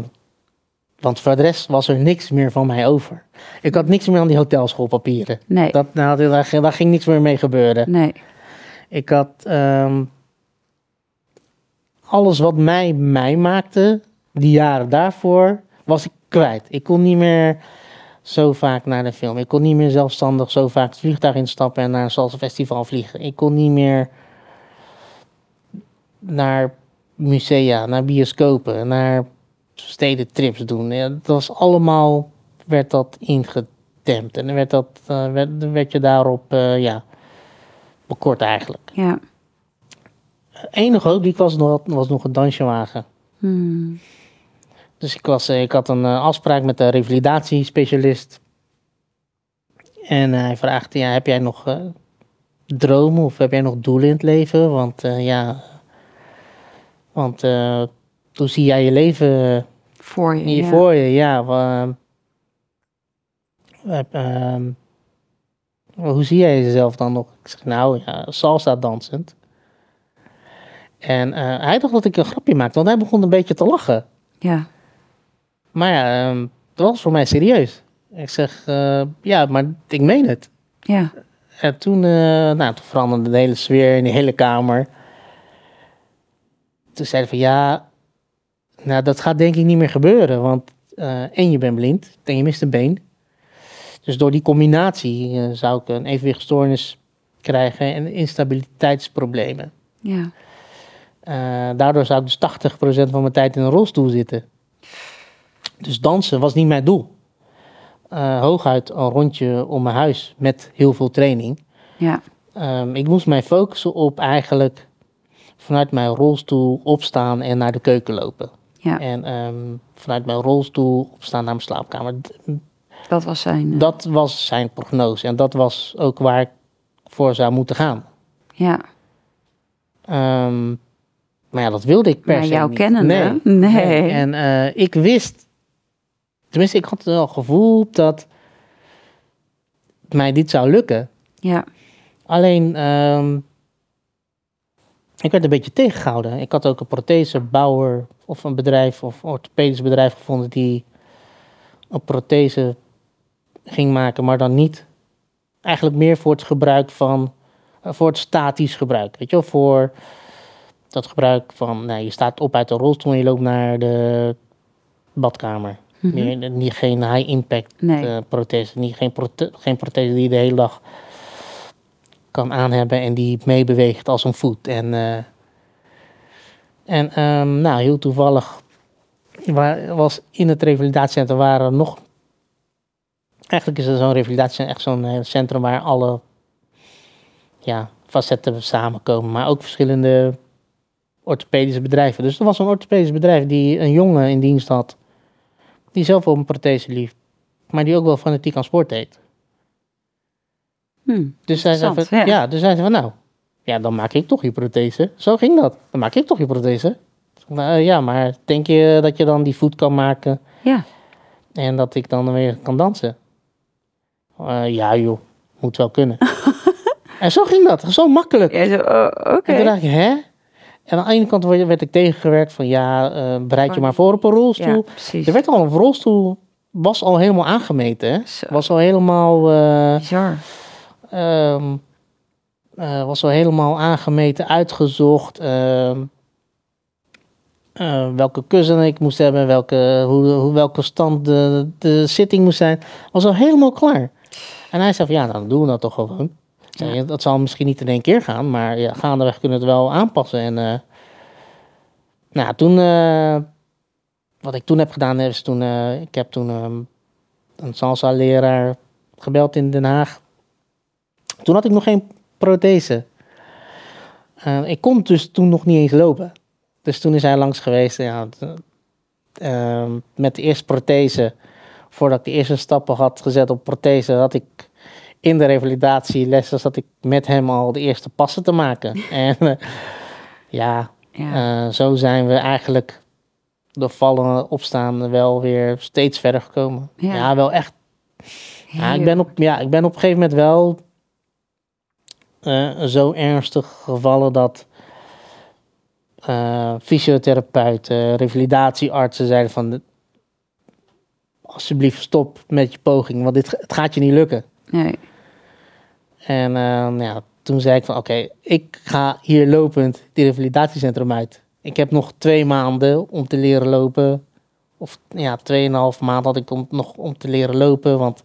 want voor de rest was er niks meer van mij over. Ik had niks meer aan die hotelschoolpapieren. Nee. Dat, nou, daar, ging- daar ging niks meer mee gebeuren. Nee. Ik had ehm, alles wat mij mij maakte, die jaren daarvoor, was ik kwijt. Ik kon niet meer zo vaak naar de film. Ik kon niet meer zelfstandig zo vaak het vliegtuig instappen en naar een salsa festival vliegen. Ik kon niet meer naar musea, naar bioscopen, naar stedentrips doen. Ja, dat was allemaal, werd dat ingedempt. En dan werd, dat, eh, werd je daarop, eh, ja, bekort eigenlijk. Ja. Enige hoop die ik was nog, was nog een dansjewagen. Hmm. Dus ik, was, eh, ik had een eh, afspraak met de revalidatiespecialist. En hij vraagt, ja, heb jij nog eh, dromen of heb jij nog doelen in het leven? Want eh, ja, want eh, hoe zie jij je leven Voor je. hier ja. voor je? Ja, eh, ehm, hoe zie jij jezelf dan nog? Ik zeg, nou ja, salsa dansend. En eh, hij dacht dat ik een grapje maakte, want hij begon een beetje te lachen. Ja. Maar ja, ehm, dat was voor mij serieus. Ik zeg, eh, ja, maar ik meen het. Ja. En toen, eh, nou, toen veranderde de hele sfeer in de hele kamer. Toen zei hij van, ja, nou, dat gaat denk ik niet meer gebeuren. Want en je bent blind en je mist een been. Dus door die combinatie zou ik een evenwichtstoornis krijgen en instabiliteitsproblemen. Ja. Eh, daardoor zou ik dus 80% van mijn tijd in een rolstoel zitten. Dus dansen was niet mijn doel. Eh, hooguit een rondje om mijn huis met heel veel training. Ja. Ehm, ik moest mij focussen op eigenlijk vanuit mijn rolstoel opstaan en naar de keuken lopen. Ja. En ehm, vanuit mijn rolstoel opstaan naar mijn slaapkamer. Dat was zijn. eh, Dat was zijn prognose en dat was ook waar ik voor zou moeten gaan. Ja. Ehm, maar ja, dat wilde ik per Maar se jou niet. kennende? Nee. Nee. En eh, ik wist, tenminste ik had wel het gevoel dat mij dit zou lukken. Ja. Alleen, ehm, ik werd een beetje tegengehouden. Ik had ook een prothesebouwer of een bedrijf of orthopedisch bedrijf gevonden die een prothese ging maken, maar dan niet. Eigenlijk meer voor het gebruik van, eh, voor het statisch gebruik. Weet je wel, voor dat gebruik van, nou, je staat op uit de rolstoel en je loopt naar de badkamer. Mhm. Meer, niet, geen high impact Nee. eh, prothese, niet, geen, prote- geen prothese die je de hele dag kan aanhebben en die meebeweegt als een voet. En, eh, en ehm, nou, heel toevallig wa- was in het revalidatiecentrum waren nog... Eigenlijk is er zo'n revalidatiecentrum echt zo'n eh, centrum waar alle ja, facetten samenkomen. Maar ook verschillende orthopedische bedrijven. Dus er was een orthopedisch bedrijf die een jongen in dienst had. Die zelf op een prothese liep. Maar die ook wel fanatiek aan sport deed. Hm. Dus zij zei van, ja. ja. dus zij zei van nou, ja, dan maak ik toch je prothese. Zo ging dat. Dan maak ik toch je prothese. Nou, ja, maar denk je dat je dan die voet kan maken Ja. en dat ik dan weer kan dansen? Eh, ja joh, moet wel kunnen. *laughs* en zo ging dat, zo makkelijk. Ja, zo, oh, oké. En toen dacht ik, hè? En aan de ene kant werd ik tegengewerkt van ja, eh, bereid je maar voor op een rolstoel. Ja, precies. Er werd al een rolstoel, was al helemaal aangemeten. Hè? Was al helemaal... Bizar. Eh, was al helemaal aangemeten, uitgezocht. ehm, eh, welke kussen ik moest hebben, welke, hoe, hoe, welke stand de, de zitting moest zijn. Was al helemaal klaar. En hij zei van, ja, dan doen we dat toch gewoon. Ja. Dat zal misschien niet in één keer gaan, maar ja, gaandeweg kunnen we het wel aanpassen. En eh, nou, toen, eh, wat ik toen heb gedaan, is toen, eh, ik heb toen ehm, een salsa-leraar gebeld in Den Haag. Toen had ik nog geen prothese. Ik kon dus toen nog niet eens lopen. Dus toen is hij langs geweest. Ja, ehm, met de eerste prothese. Voordat ik de eerste stappen had gezet op prothese, had ik in de revalidatielessen zat ik met hem al de eerste passen te maken. *laughs* en eh, ja, Ja. eh, zo zijn we eigenlijk door vallen en opstaan wel weer steeds verder gekomen. Ja. ja wel echt ja, ik ben op, ja, ik ben op een gegeven moment wel eh, zo ernstig gevallen dat fysiotherapeuten, revalidatieartsen zeiden van alsjeblieft stop met je poging, want dit, het gaat je niet lukken. Nee. En eh, ja, toen zei ik van oké, ik ga hier lopend die revalidatiecentrum uit. Ik heb nog twee maanden om te leren lopen. Of ja, tweeënhalf maand had ik om, nog om te leren lopen, want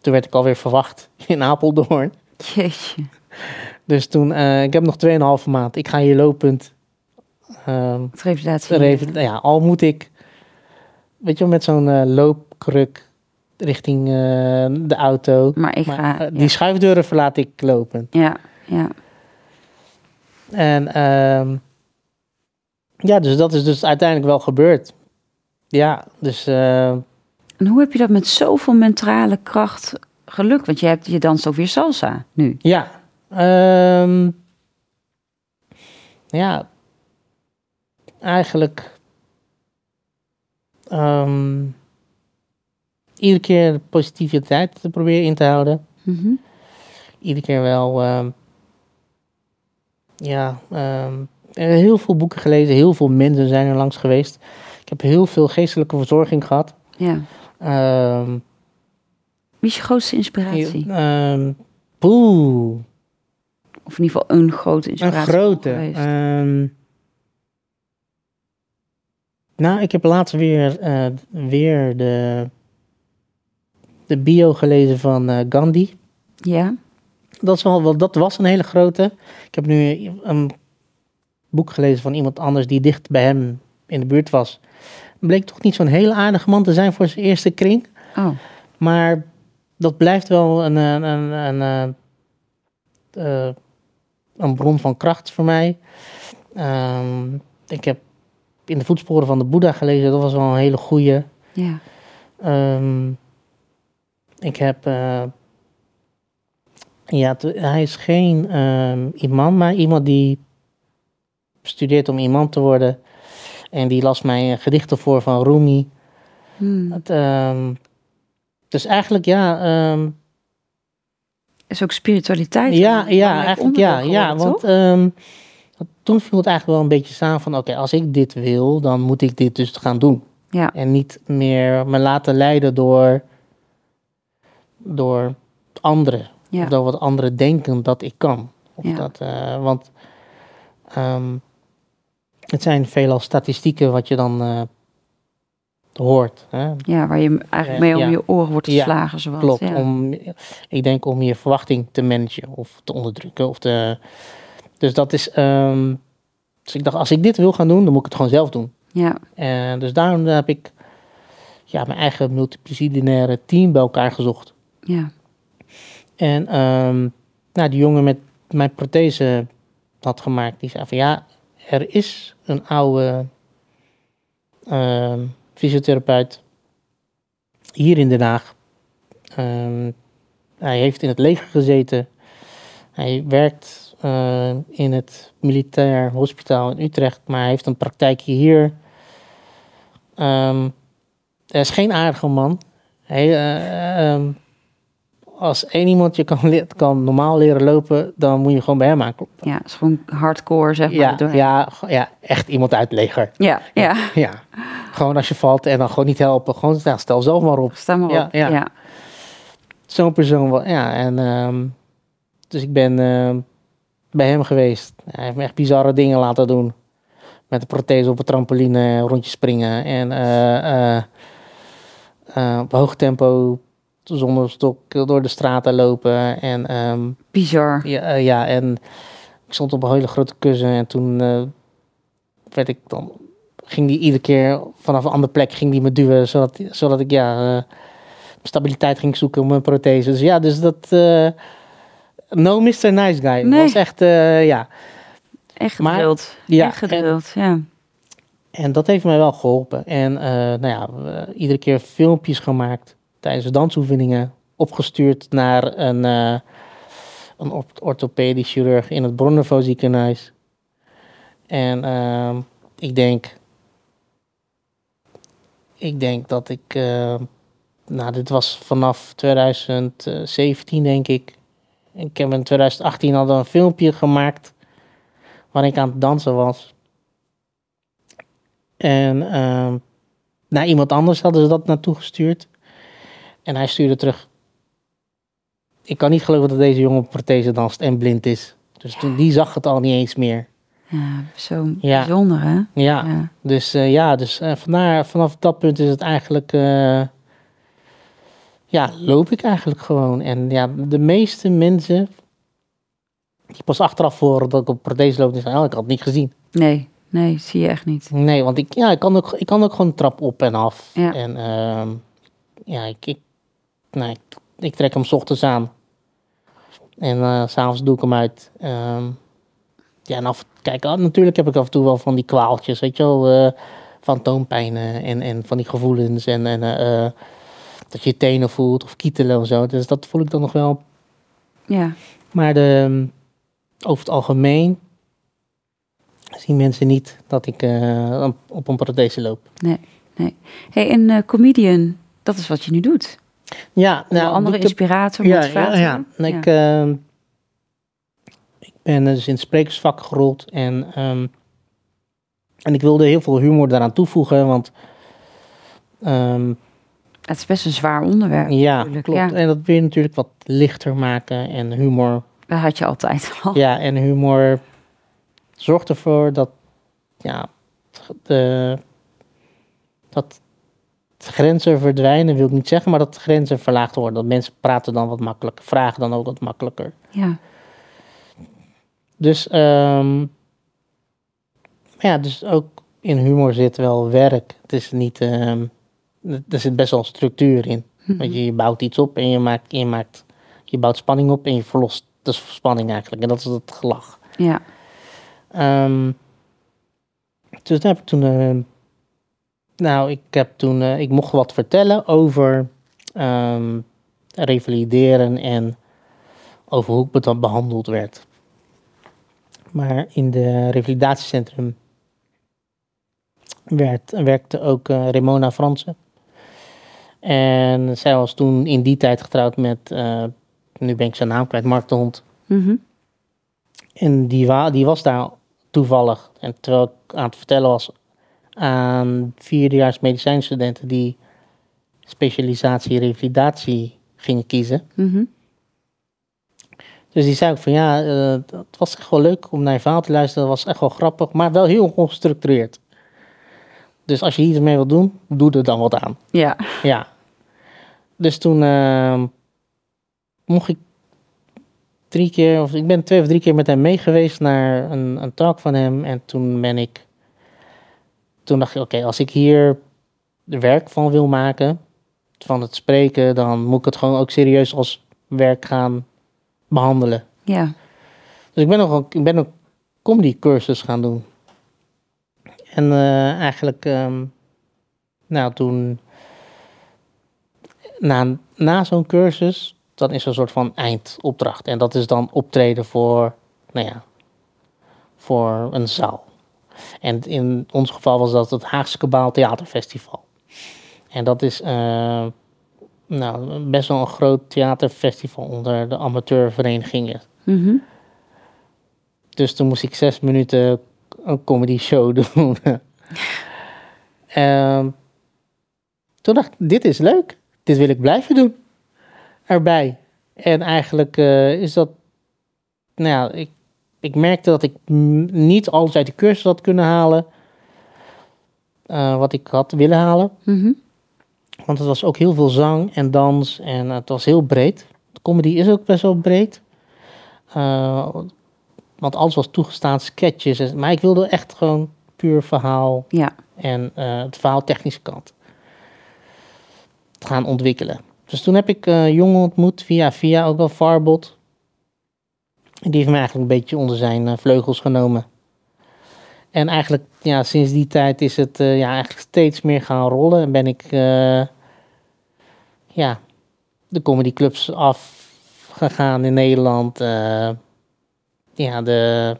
toen werd ik alweer verwacht *laughs* in Apeldoorn. Jeetje. Dus toen, eh, ik heb nog 2,5 maand. Ik ga hier lopend. ehm, Het revalidatie. reval- ja, al moet ik, weet je wel, met zo'n eh, loopkruk richting eh, de auto. Maar ik Maar, ga... eh, ja. die schuifdeuren verlaat ik lopend. ja, ja. En ehm, ja, dus dat is dus uiteindelijk wel gebeurd. Ja, dus eh, En hoe heb je dat met zoveel mentale kracht gelukt? Want je, hebt, je danst ook weer salsa nu. ja. ehm, ja, eigenlijk ehm, iedere keer positiviteit te proberen in te houden. Mhm. Iedere keer wel, ehm, ja, ehm, er heel veel boeken gelezen, heel veel mensen zijn er langs geweest. Ik heb heel veel geestelijke verzorging gehad. Ja. Ehm, Wie is je grootste inspiratie? poeh, Of in ieder geval een grote een inspiratie grote. geweest? ehm, nou, ik heb laatst weer, eh, weer de, de bio gelezen van eh, Gandhi. ja? Dat, is wel, dat was een hele grote. Ik heb nu een boek gelezen van iemand anders die dicht bij hem in de buurt was. Bleek toch niet zo'n hele aardige man te zijn voor zijn eerste kring. Oh, Maar dat blijft wel een, een, een, een, eh, eh, een bron van kracht voor mij. Ehm, ik heb in de voetsporen van de Boeddha gelezen. Dat was wel een hele goeie. ja. Ehm, ik heb. eh, ja, hij is geen ehm, imam, maar iemand die studeert om imam te worden. En die las mij gedichten voor van Rumi. Hmm. Het, ehm, dus eigenlijk, ja. ehm, Is ook spiritualiteit. ja, ja, eigenlijk ja. ja geworden, want ehm, toen viel het eigenlijk wel een beetje samen van: oké, als ik dit wil, dan moet ik dit dus gaan doen. Ja, En niet meer me laten leiden door, door anderen. ja. Of door wat anderen denken dat ik kan. Of Ja. dat, eh, want ehm, het zijn veelal statistieken wat je dan eh, hoort. Hè? Ja, waar je eigenlijk mee om Ja. je oren wordt Ja, geslagen. zowat. Klopt, Ja. om, ik denk om je verwachting te managen of te onderdrukken. Of te, dus dat is, ehm, dus ik dacht, als ik dit wil gaan doen, dan moet ik het gewoon zelf doen. ja, En dus daarom heb ik ja, mijn eigen multidisciplinaire team bij elkaar gezocht. Ja, En ehm, nou, die jongen met mijn prothese had gemaakt, die zei van ja, er is een oude ehm, fysiotherapeut hier in Den Haag. Ehm, hij heeft in het leger gezeten. Hij werkt eh, in het militair hospitaal in Utrecht, maar hij heeft een praktijkje hier. Ehm, hij is geen aardige man. Hij, ehm, als één iemand je kan, kan normaal leren lopen, dan moet je gewoon bij hem aankloppen. ja, het is gewoon hardcore, zeg maar. Ja, ja, ja, echt iemand uit het leger. ja, ja. Ja, gewoon als je valt en dan gewoon niet helpen. Gewoon ja, stel zelf maar op. Sta maar Ja, op. ja. Ja, Zo'n persoon, wel- ja. En, ehm, dus ik ben ehm, bij hem geweest. Hij heeft me echt bizarre dingen laten doen. Met de prothese op een trampoline, rondjes springen. En eh, eh, eh, op hoog tempo, zonder stok, door de straten lopen. En ehm, Bizar. ja, eh, ja, en ik stond op een hele grote kussen en toen eh, werd ik dan, ging die iedere keer vanaf een andere plek ging die me duwen, zodat, zodat ik ja, eh, stabiliteit ging zoeken op mijn prothese. Dus ja, dus dat, no Mr. Nice Guy. Nee. was echt, ja. Echt geduld. Ja, Echt geduld, ja. En dat heeft mij wel geholpen. En nou ja, iedere keer filmpjes gemaakt tijdens de dansoefeningen. Opgestuurd naar een, eh, een or- orthopedisch chirurg in het Bronnevo ziekenhuis. En ehm, ik denk... Ik denk dat ik... eh, nou, dit was vanaf 2017, denk ik. Ik heb in 2018 al een filmpje gemaakt... waarin ik aan het dansen was. En ehm, naar iemand anders hadden ze dat naartoe gestuurd. En hij stuurde terug. Ik kan niet geloven dat deze jongen op prothese danst en blind is. Dus toen, die zag het al niet eens meer. Ja, zo Ja. bijzonder, hè? Ja, Ja. dus eh, ja, dus eh, vandaar, vanaf dat punt is het eigenlijk. eh, ja, loop ik eigenlijk gewoon. En ja, de meeste mensen. die pas achteraf horen dat ik op prothese loop, die zeggen: Oh, ik had het niet gezien. Nee, nee, zie je echt niet. Nee, want ik, ja, ik, kan ook, ik kan ook gewoon trap op en af. Ja. En ehm, ja, ik, ik, nee, ik, ik trek hem 's ochtends aan. En eh, s s'avonds doe ik hem uit. Ehm, ja, en af, kijk, ah, natuurlijk heb ik af en toe wel van die kwaaltjes, weet je wel. eh fantoompijnen en, en van die gevoelens. En, en eh, dat je je tenen voelt of kietelen of zo. Dus dat voel ik dan nog wel. Ja, Maar de, over het algemeen zien mensen niet dat ik op een prothese loop. hey, en comedian, dat is wat je nu doet. Ja, Een andere ik heb- inspirator, ja, ja, ja. Ik, ehm, ik ben dus in het sprekersvak gerold en, ehm, en ik wilde heel veel humor daaraan toevoegen, want ehm, Het is best een zwaar onderwerp. ja, natuurlijk, klopt. ja. En dat wil je natuurlijk wat lichter maken en humor. Dat had je altijd al. Ja, en humor zorgt ervoor dat, ja, de, dat grenzen verdwijnen, wil ik niet zeggen, maar dat grenzen verlaagd worden. Dat mensen praten dan wat makkelijker, vragen dan ook wat makkelijker. Ja, Dus, ehm, ja, dus ook in humor zit wel werk. Het is niet, ehm, er zit best wel structuur in. Mhm. Weet je, je bouwt iets op en je maakt, je maakt, je bouwt spanning op en je verlost de spanning eigenlijk. En dat is het gelach. ja, Ehm, dus daar heb ik toen, nou, ik heb toen, eh, ik mocht wat vertellen over ehm, revalideren en over hoe ik dan behandeld werd. Maar in de revalidatiecentrum werd, werkte ook eh, Remona Fransen. En zij was toen in die tijd getrouwd met, eh, nu ben ik zijn naam kwijt, Mark de Hond. Mhm. En die, wa die was daar toevallig. En terwijl ik aan het vertellen was aan vierdejaars medicijnstudenten die specialisatie revalidatie gingen kiezen. Mhm. Dus die zei ook van ja, eh, het was echt wel leuk om naar je verhaal te luisteren. Dat was echt wel grappig, maar wel heel ongestructureerd. Dus als je iets mee wil doen, doe er dan wat aan. Ja. Ja. Dus toen ehm, mocht ik drie keer, of ik ben twee of drie keer met hem mee geweest naar een, een talk van hem. En toen ben ik, toen dacht ik, oké, als ik hier werk van wil maken, van het spreken, dan moet ik het gewoon ook serieus als werk gaan behandelen. Ja. Dus ik ben nog ook, ik ben ook comedy cursus gaan doen. En eh, eigenlijk, ehm, nou toen, na, na zo'n cursus, dan is er een soort van eindopdracht. En dat is dan optreden voor, nou ja, voor een zaal. En in ons geval was dat het Haagse Kabaal Theaterfestival. En dat is eh, nou, best wel een groot theaterfestival onder de amateurverenigingen. Mhm. Dus toen moest ik zes minuten een comedy show *laughs* doen. Ehm, toen dacht ik, dit is leuk. Dit wil ik blijven doen. Erbij. En eigenlijk eh, is dat... Nou ja, ik, ik merkte dat ik niet alles uit de cursus had kunnen halen. eh, wat ik had willen halen. Mhm. Want het was ook heel veel zang en dans en het was heel breed. De comedy is ook best wel breed. Eh, want alles was toegestaan, sketches. en- Maar ik wilde echt gewoon puur verhaal Ja. en eh, het verhaaltechnische kant gaan ontwikkelen. Dus toen heb ik jongen ontmoet via via, ook wel Farbot. Die heeft me eigenlijk een beetje onder zijn eh, vleugels genomen. En eigenlijk, ja, sinds die tijd is het eh, ja, eigenlijk steeds meer gaan rollen. En ben ik, eh, ja, de comedyclubs afgegaan in Nederland. ja, de,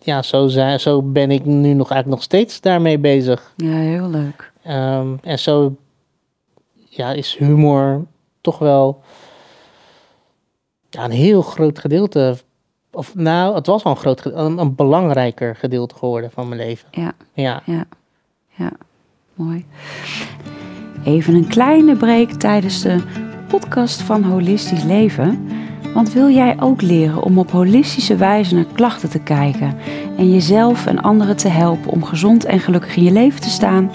ja, zo, zijn, zo ben ik nu nog eigenlijk nog steeds daarmee bezig. Ja, heel leuk. Ehm, en zo ja, is humor toch wel ja, een heel groot gedeelte. Of nou, het was al een groot gedeelte, een, een belangrijker gedeelte geworden van mijn leven. Ja. Ja. Ja, ja, mooi. Even een kleine break tijdens de podcast van Holistisch Leven. Want wil jij ook leren om op holistische wijze naar klachten te kijken en jezelf en anderen te helpen om gezond en gelukkig in je leven te staan?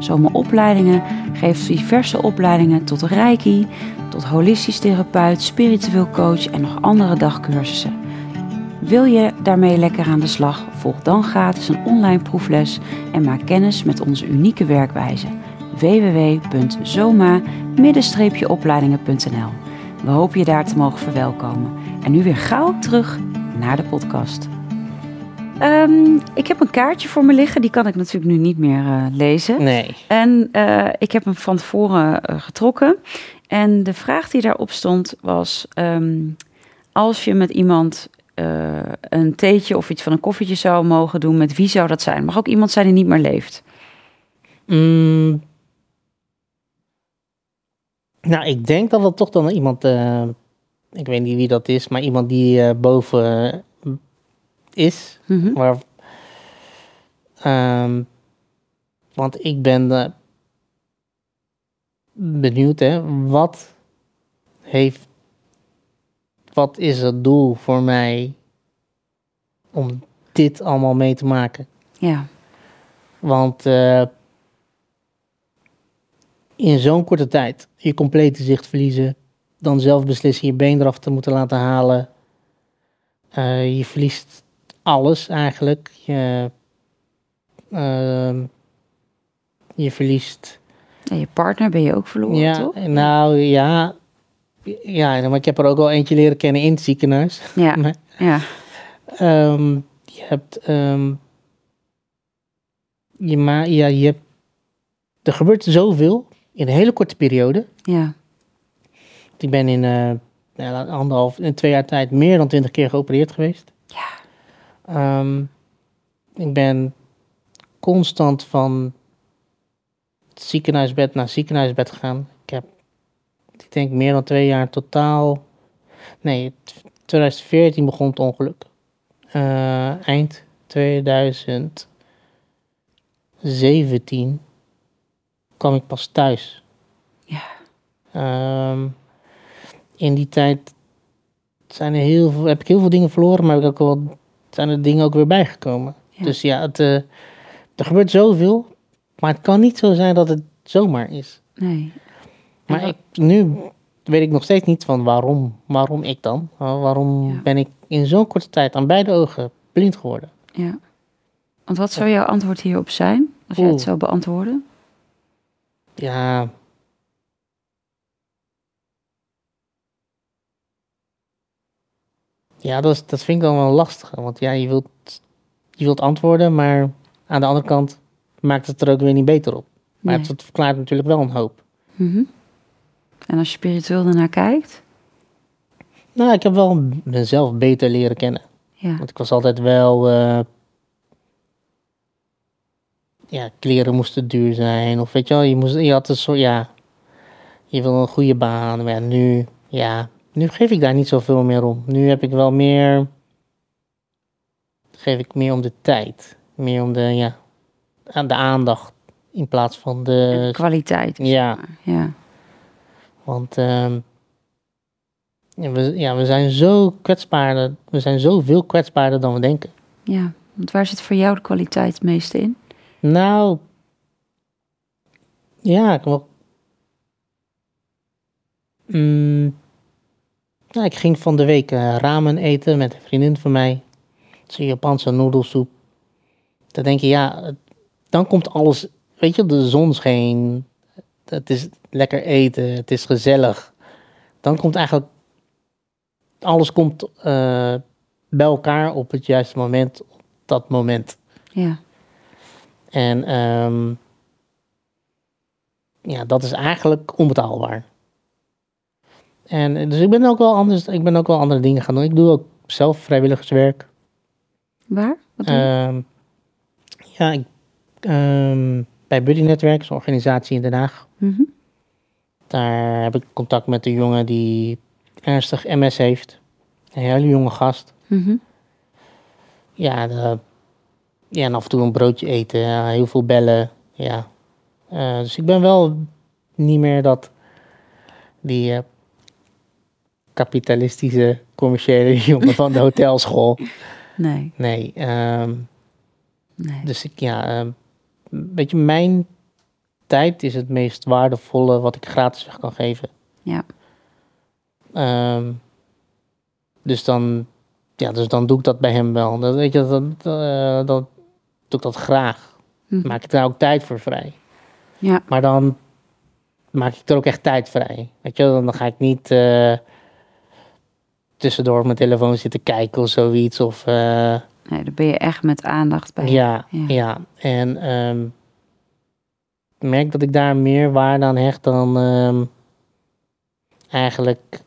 Zomer Opleidingen geeft diverse opleidingen tot reiki, tot holistisch therapeut, spiritueel coach en nog andere dagcursussen. Wil je daarmee lekker aan de slag? Volg dan gratis een online proefles en maak kennis met onze unieke werkwijze. www.zoma-opleidingen.nl We hopen je daar te mogen verwelkomen. En nu weer gauw terug naar de podcast. Ehm, ik heb een kaartje voor me liggen, die kan ik natuurlijk nu niet meer eh, lezen. Nee. En eh, ik heb hem van tevoren eh, getrokken. En de vraag die daarop stond was: ehm, als je met iemand een theetje of iets van een koffietje zou mogen doen, met wie zou dat zijn? Mag ook iemand zijn die niet meer leeft. Mm. nou, ik denk dat het toch dan iemand, ik weet niet wie dat is, maar iemand die boven is. Mhm. Maar, ehm, want ik ben eh, benieuwd, hè, wat heeft, wat is het doel voor mij om dit allemaal mee te maken? Ja, Want eh, in zo'n korte tijd je complete zicht verliezen, dan zelf beslissen je been eraf te moeten laten halen. Eh, je verliest alles eigenlijk. Je, ehm, je verliest. en je partner ben je ook verloren, ja, toch? nou ja. Ja, maar ik heb er ook al eentje leren kennen in het ziekenhuis. Ja, *laughs* Maar, ja, ehm, je hebt. ehm, je ma ja, je hebt. Er gebeurt zoveel in een hele korte periode. ja, Ik ben in eh, ja, anderhalf, in twee jaar tijd meer dan twintig keer geopereerd geweest. ja, Ehm, ik ben constant van ziekenhuisbed naar ziekenhuisbed gegaan. Ik heb, ik denk, meer dan twee jaar totaal. Nee, t- 2014 begon het ongeluk. Eh, eind 2017 kwam ik pas thuis. ja, Ehm, in die tijd zijn er heel veel, heb ik heel veel dingen verloren, maar heb ik ook wel, zijn er dingen ook weer bijgekomen. Ja. Dus ja, het, eh, er gebeurt zoveel. Maar het kan niet zo zijn dat het zomaar is. Nee. Maar ik, nu weet ik nog steeds niet van waarom, waarom ik dan? Wa- Waarom Ja. ben ik in zo'n korte tijd aan beide ogen blind geworden? Ja. Want wat zou jouw antwoord hierop zijn, als jij het Oeh. zou beantwoorden? Ja. Ja, dat, is, dat vind ik dan wel lastig. Want ja, je wilt, je wilt antwoorden, maar aan de andere kant maakt het er ook weer niet beter op. Maar Nee. het verklaart natuurlijk wel een hoop. Mhm. En als je spiritueel ernaar kijkt? Nou, ik heb wel mezelf beter leren kennen. Ja. Want ik was altijd wel. eh, ja, kleren moesten duur zijn. Of weet je wel, je, moest, je had een soort. Ja, je wil een goede baan. Maar ja, nu. Ja, nu geef ik daar niet zoveel meer om. Nu heb ik wel meer. Geef ik meer om de tijd. Meer om de. Ja, aan de aandacht. In plaats van En de. kwaliteit. zeg ja. maar. Ja. Want ehm, ja, we, ja, we zijn zo kwetsbaarder. We zijn zoveel kwetsbaarder dan we denken. ja. Want waar zit voor jou de kwaliteit het meeste in? Nou, ja, ik wel. Mm, nou, ik ging van de week eh, ramen eten met een vriendin van mij. Het is een Japanse noedelsoep. Dan denk je, ja, dan komt alles. Weet je, de zon scheen. Het is lekker eten, het is gezellig. Dan komt eigenlijk. Alles komt eh, bij elkaar op het juiste moment, op dat moment. Ja. En ehm, ja, dat is eigenlijk onbetaalbaar. En eh, dus ik ben ook wel anders, ik ben ook wel andere dingen gaan doen. Ik doe ook zelf vrijwilligerswerk. Waar? Wat doe je? Ehm, ja, ik, ehm, bij Buddy Netwerk, een organisatie in Den Haag. Mhm. Daar heb ik contact met een jongen die ernstig MS heeft. Een hele jonge gast. Mhm. Ja, de, ja, en af en toe een broodje eten, ja, heel veel bellen. Ja. Eh, dus ik ben wel niet meer dat die eh, kapitalistische commerciële *laughs* jongen van de hotelschool. Nee. Nee, ehm, Nee. dus ik, ja, ehm, weet je, mijn tijd is het meest waardevolle wat ik gratis weg kan geven. Ja. Ehm, dus dan, ja, dus dan doe ik dat bij hem wel. Dat, weet je, dat, eh, dat doe ik dat graag. Mhm. Maak ik daar ook tijd voor vrij. Ja. Maar dan maak ik er ook echt tijd vrij. Weet je, dan ga ik niet eh, tussendoor op mijn telefoon zitten kijken of zoiets. Of, eh, Nee, daar ben je echt met aandacht bij. ja, Ja. ja, En ehm, ik merk dat ik daar meer waarde aan hecht dan ehm, eigenlijk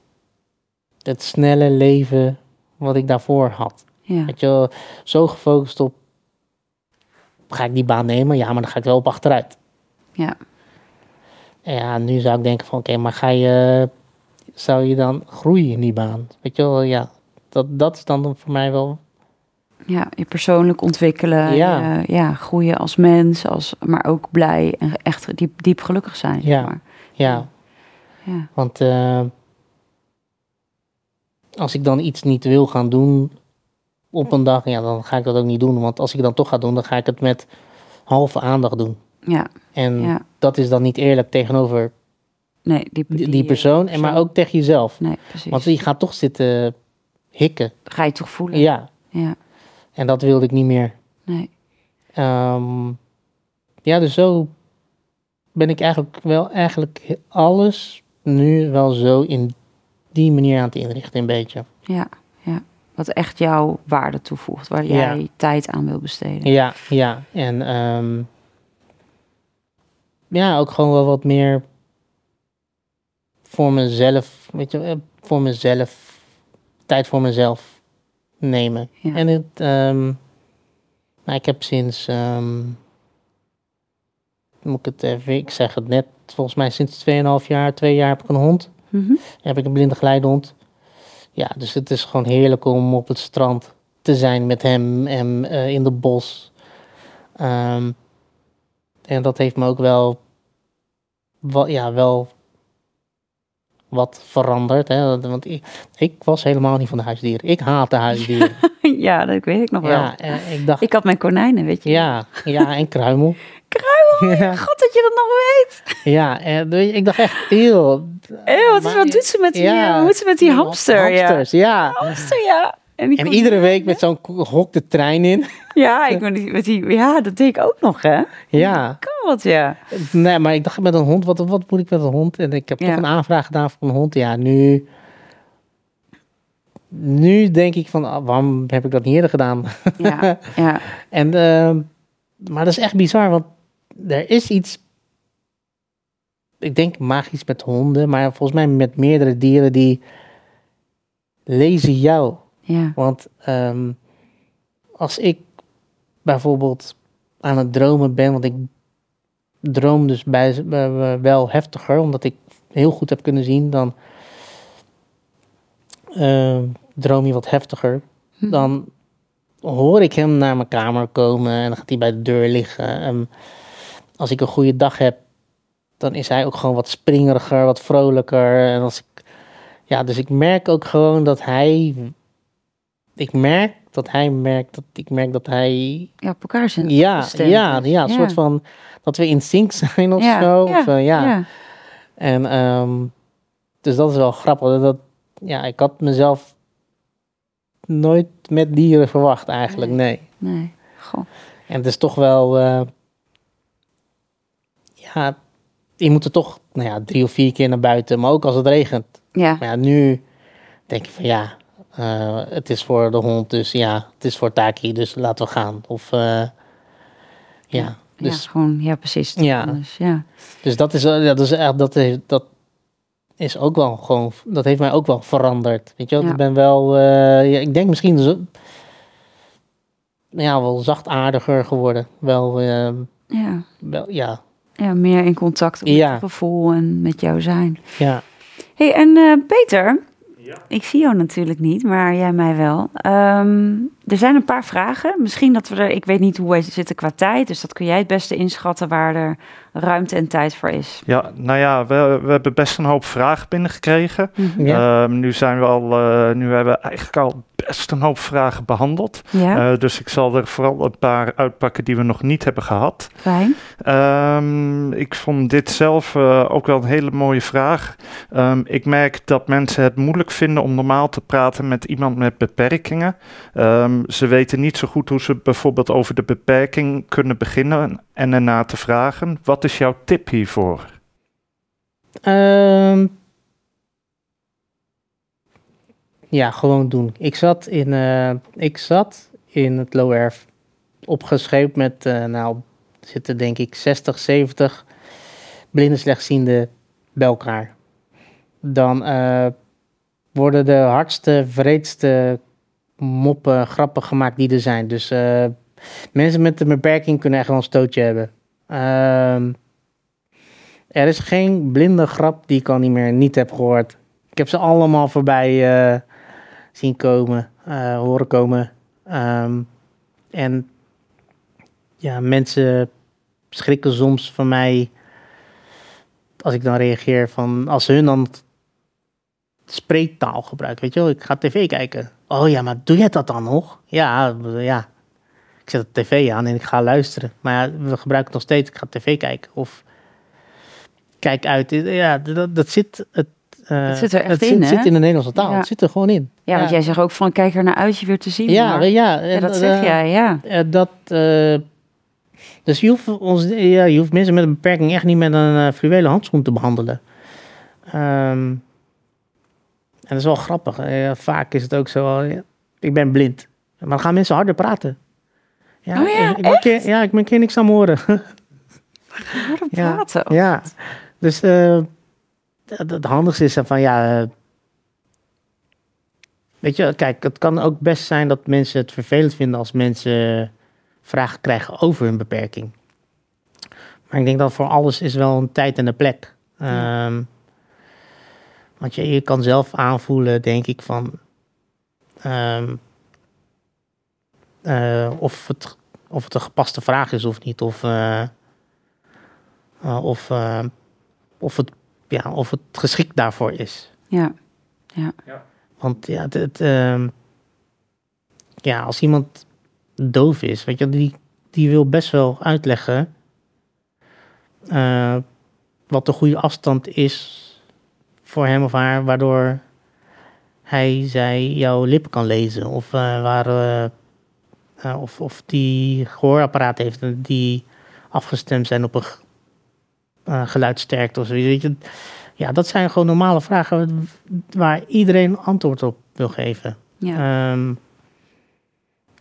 het snelle leven wat ik daarvoor had. Ja. Weet je, wel, zo gefocust op, ga ik die baan nemen? Ja, maar dan ga ik wel op achteruit. Ja. En ja, nu zou ik denken van, oké, maar ga je, zou je dan groeien in die baan? Weet je wel, ja, dat, dat is dan voor mij wel, Ja, je persoonlijk ontwikkelen, Ja. je- ja, groeien als mens, als, maar ook blij en echt diep, diep gelukkig zijn. zeg Ja. maar. ja, Ja. want eh, als ik dan iets niet wil gaan doen op een dag, ja, dan ga ik dat ook niet doen. Want als ik dan toch ga doen, dan ga ik het met halve aandacht doen. Ja. En Ja. dat is dan niet eerlijk tegenover Nee, die, die, die persoon, en maar ook tegen jezelf. Nee, precies. Want je gaat toch zitten hikken. Ga je toch voelen? Ja, Ja. en dat wilde ik niet meer. Nee. Ehm, ja, dus zo ben ik eigenlijk wel eigenlijk alles nu wel zo in die manier aan het inrichten een beetje. Ja. Ja. Wat echt jouw waarde toevoegt, waar Ja. jij tijd aan wil besteden. Ja, ja. En ehm, ja, ook gewoon wel wat meer voor mezelf, weet je, eh, voor mezelf, tijd voor mezelf nemen. Ja. En het, ehm, nou, ik heb sinds, ehm, moet ik het even, ik zeg het net, volgens mij sinds 2,5 jaar, twee jaar heb ik een hond. Mhm. heb ik een blinde geleidehond. Ja, dus het is gewoon heerlijk om op het strand te zijn met hem en eh, in de bos. Ehm, en dat heeft me ook wel, wel, ja, wel, wat veranderd. Hè? Want ik, ik was helemaal niet van de huisdieren. Ik haatte huisdieren. *laughs* ja, dat weet ik nog wel. ja, en ik dacht, Ik had mijn konijnen, weet je. ja, ja, en kruimel. *laughs* Kruimel, Ja, god dat je dat nog weet. ja en je, ik dacht echt, eeuw. Eeuw, wat, Maar- wat doet ze met die, ja, eh, hoe ze met die hamster? Ja. Hamsters, ja. Hamster, ja. En, iedere week met zo'n hok de trein in. Ja, ik met die, met die, ja, dat deed ik ook nog, hè? Ja, God, ja. nee, maar ik dacht met een hond, wat, wat moet ik met een hond? En ik heb Ja. toch een aanvraag gedaan voor een hond. Ja, nu, nu denk ik van, ah, waarom heb ik dat niet eerder gedaan? Ja, *laughs* ja. En, ehm, maar dat is echt bizar, want er is iets, ik denk magisch met honden, maar volgens mij met meerdere dieren die lezen jou. Ja. Want ehm, als ik bijvoorbeeld aan het dromen ben, want ik droom dus bij, wel heftiger, omdat ik heel goed heb kunnen zien, dan ehm, droom je wat heftiger. Hm. Dan hoor ik hem naar mijn kamer komen en dan gaat hij bij de deur liggen. En als ik een goede dag heb, dan is hij ook gewoon wat springeriger, wat vrolijker. En als ik, ja, dus ik merk ook gewoon dat hij ik merk dat hij merkt dat ik merk dat hij Ja, op elkaar zijn. ja ja ja een soort van dat we in sync zijn of zo ja, of, eh, ja. ja. en ehm, dus dat is wel grappig dat ja ik had mezelf nooit met dieren verwacht eigenlijk nee, Nee, goh. en het is toch wel eh, ja je moet er toch nou ja drie of vier keer naar buiten maar ook als het regent Ja, Maar ja, nu denk ik van ja, eh, het is voor de hond, dus ja, het is voor Taki, dus laten we gaan. Of eh, ja, ja, dus, gewoon, ja, precies. Ja. Anders, ja. dus dat is, dat is echt, dat is, dat is ook wel gewoon, dat heeft mij ook wel veranderd. Weet je wel, Ja. ik ben wel, eh, ja, ik denk misschien zo, ja, wel zachtaardiger geworden. Wel, eh, Ja. wel, ja, ja, meer in contact met Ja. het gevoel en met jou zijn. ja. hey, en Peter, ik zie jou natuurlijk niet, maar jij mij wel. Ehm, er zijn een paar vragen. Misschien dat we er, ik weet niet hoe wij zitten qua tijd, dus dat kun jij het beste inschatten waar er ruimte en tijd voor is. Ja, nou ja, we, we hebben best een hoop vragen binnengekregen. Ja. Ehm, nu zijn we al, eh, nu hebben we eigenlijk al best een hoop vragen behandeld. Ja, Eh, dus ik zal er vooral een paar uitpakken die we nog niet hebben gehad. fijn. Ehm, ik vond dit zelf eh, ook wel een hele mooie vraag. Ehm, ik merk dat mensen het moeilijk vinden om normaal te praten met iemand met beperkingen. Ehm, ze weten niet zo goed hoe ze bijvoorbeeld over de beperking kunnen beginnen en erna te vragen. Wat is jouw tip hiervoor? Ehm, ja, gewoon doen. Ik zat in, eh, ik zat in het Low Erf opgescheept met, eh, nou, zitten denk ik 60, 70 blinde slechtzienden bij elkaar. Dan eh, worden de hardste, vreedste moppen, grappen gemaakt die er zijn. Dus eh, mensen met een beperking kunnen echt wel een stootje hebben. Ehm er is geen blinde grap die ik al niet meer niet heb gehoord. Ik heb ze allemaal voorbij eh, zien komen, eh, horen komen. Ehm, en ja, mensen schrikken soms van mij als ik dan reageer van als ze hun dan spreektaal gebruiken. Weet je wel, ik ga tv kijken. Oh ja, maar doe jij dat dan nog? Ja, ja. Ik zet de tv aan en ik ga luisteren. Maar ja, we gebruiken het nog steeds. Ik ga tv kijken. Of kijk uit. Ja, dat, dat zit. Het, eh, Het zit er echt het in, zit, hè? zit in de Nederlandse taal. Ja. Het zit er gewoon in. Ja, want jij zegt ook van kijk er naar uit je weer te zien. Ja, maar- ja, ja, en, dat zeg eh, jij, ja. eh, dat, dus je hoeft, ons, ja, je hoeft mensen met een beperking echt niet met een fluwelen handschoen te behandelen. Ehm, en dat is wel grappig. vaak is het ook zo. eh, ik ben blind. Maar dan gaan mensen harder praten. Ja, Oh ja, ik, ik ben keer, ja, ik ben keer niks aan het horen. *laughs* Harder Ja, praten. Ja, dus eh, het, handigste is dan van ja. eh, weet je, kijk, het kan ook best zijn dat mensen het vervelend vinden als mensen vragen krijgen over hun beperking. Maar ik denk dat voor alles is wel een tijd en een plek. Ja. Want je, je kan zelf aanvoelen, denk ik, van ehm, eh, of, het, of het een gepaste vraag is of niet. Of, eh, uh, of, uh, of het ja, of het geschikt daarvoor is. Ja. Want ja, het, het, ehm, ja, als iemand doof is, weet je, die, die wil best wel uitleggen eh, wat de goede afstand is voor hem of haar, waardoor hij, zij jouw lippen kan lezen. Of, eh, waar, eh, eh, of, of die gehoorapparaat heeft die afgestemd zijn op een eh, geluidsterkte of zo. Weet je, ja, dat zijn gewoon normale vragen waar iedereen antwoord op wil geven. Ja. Ehm,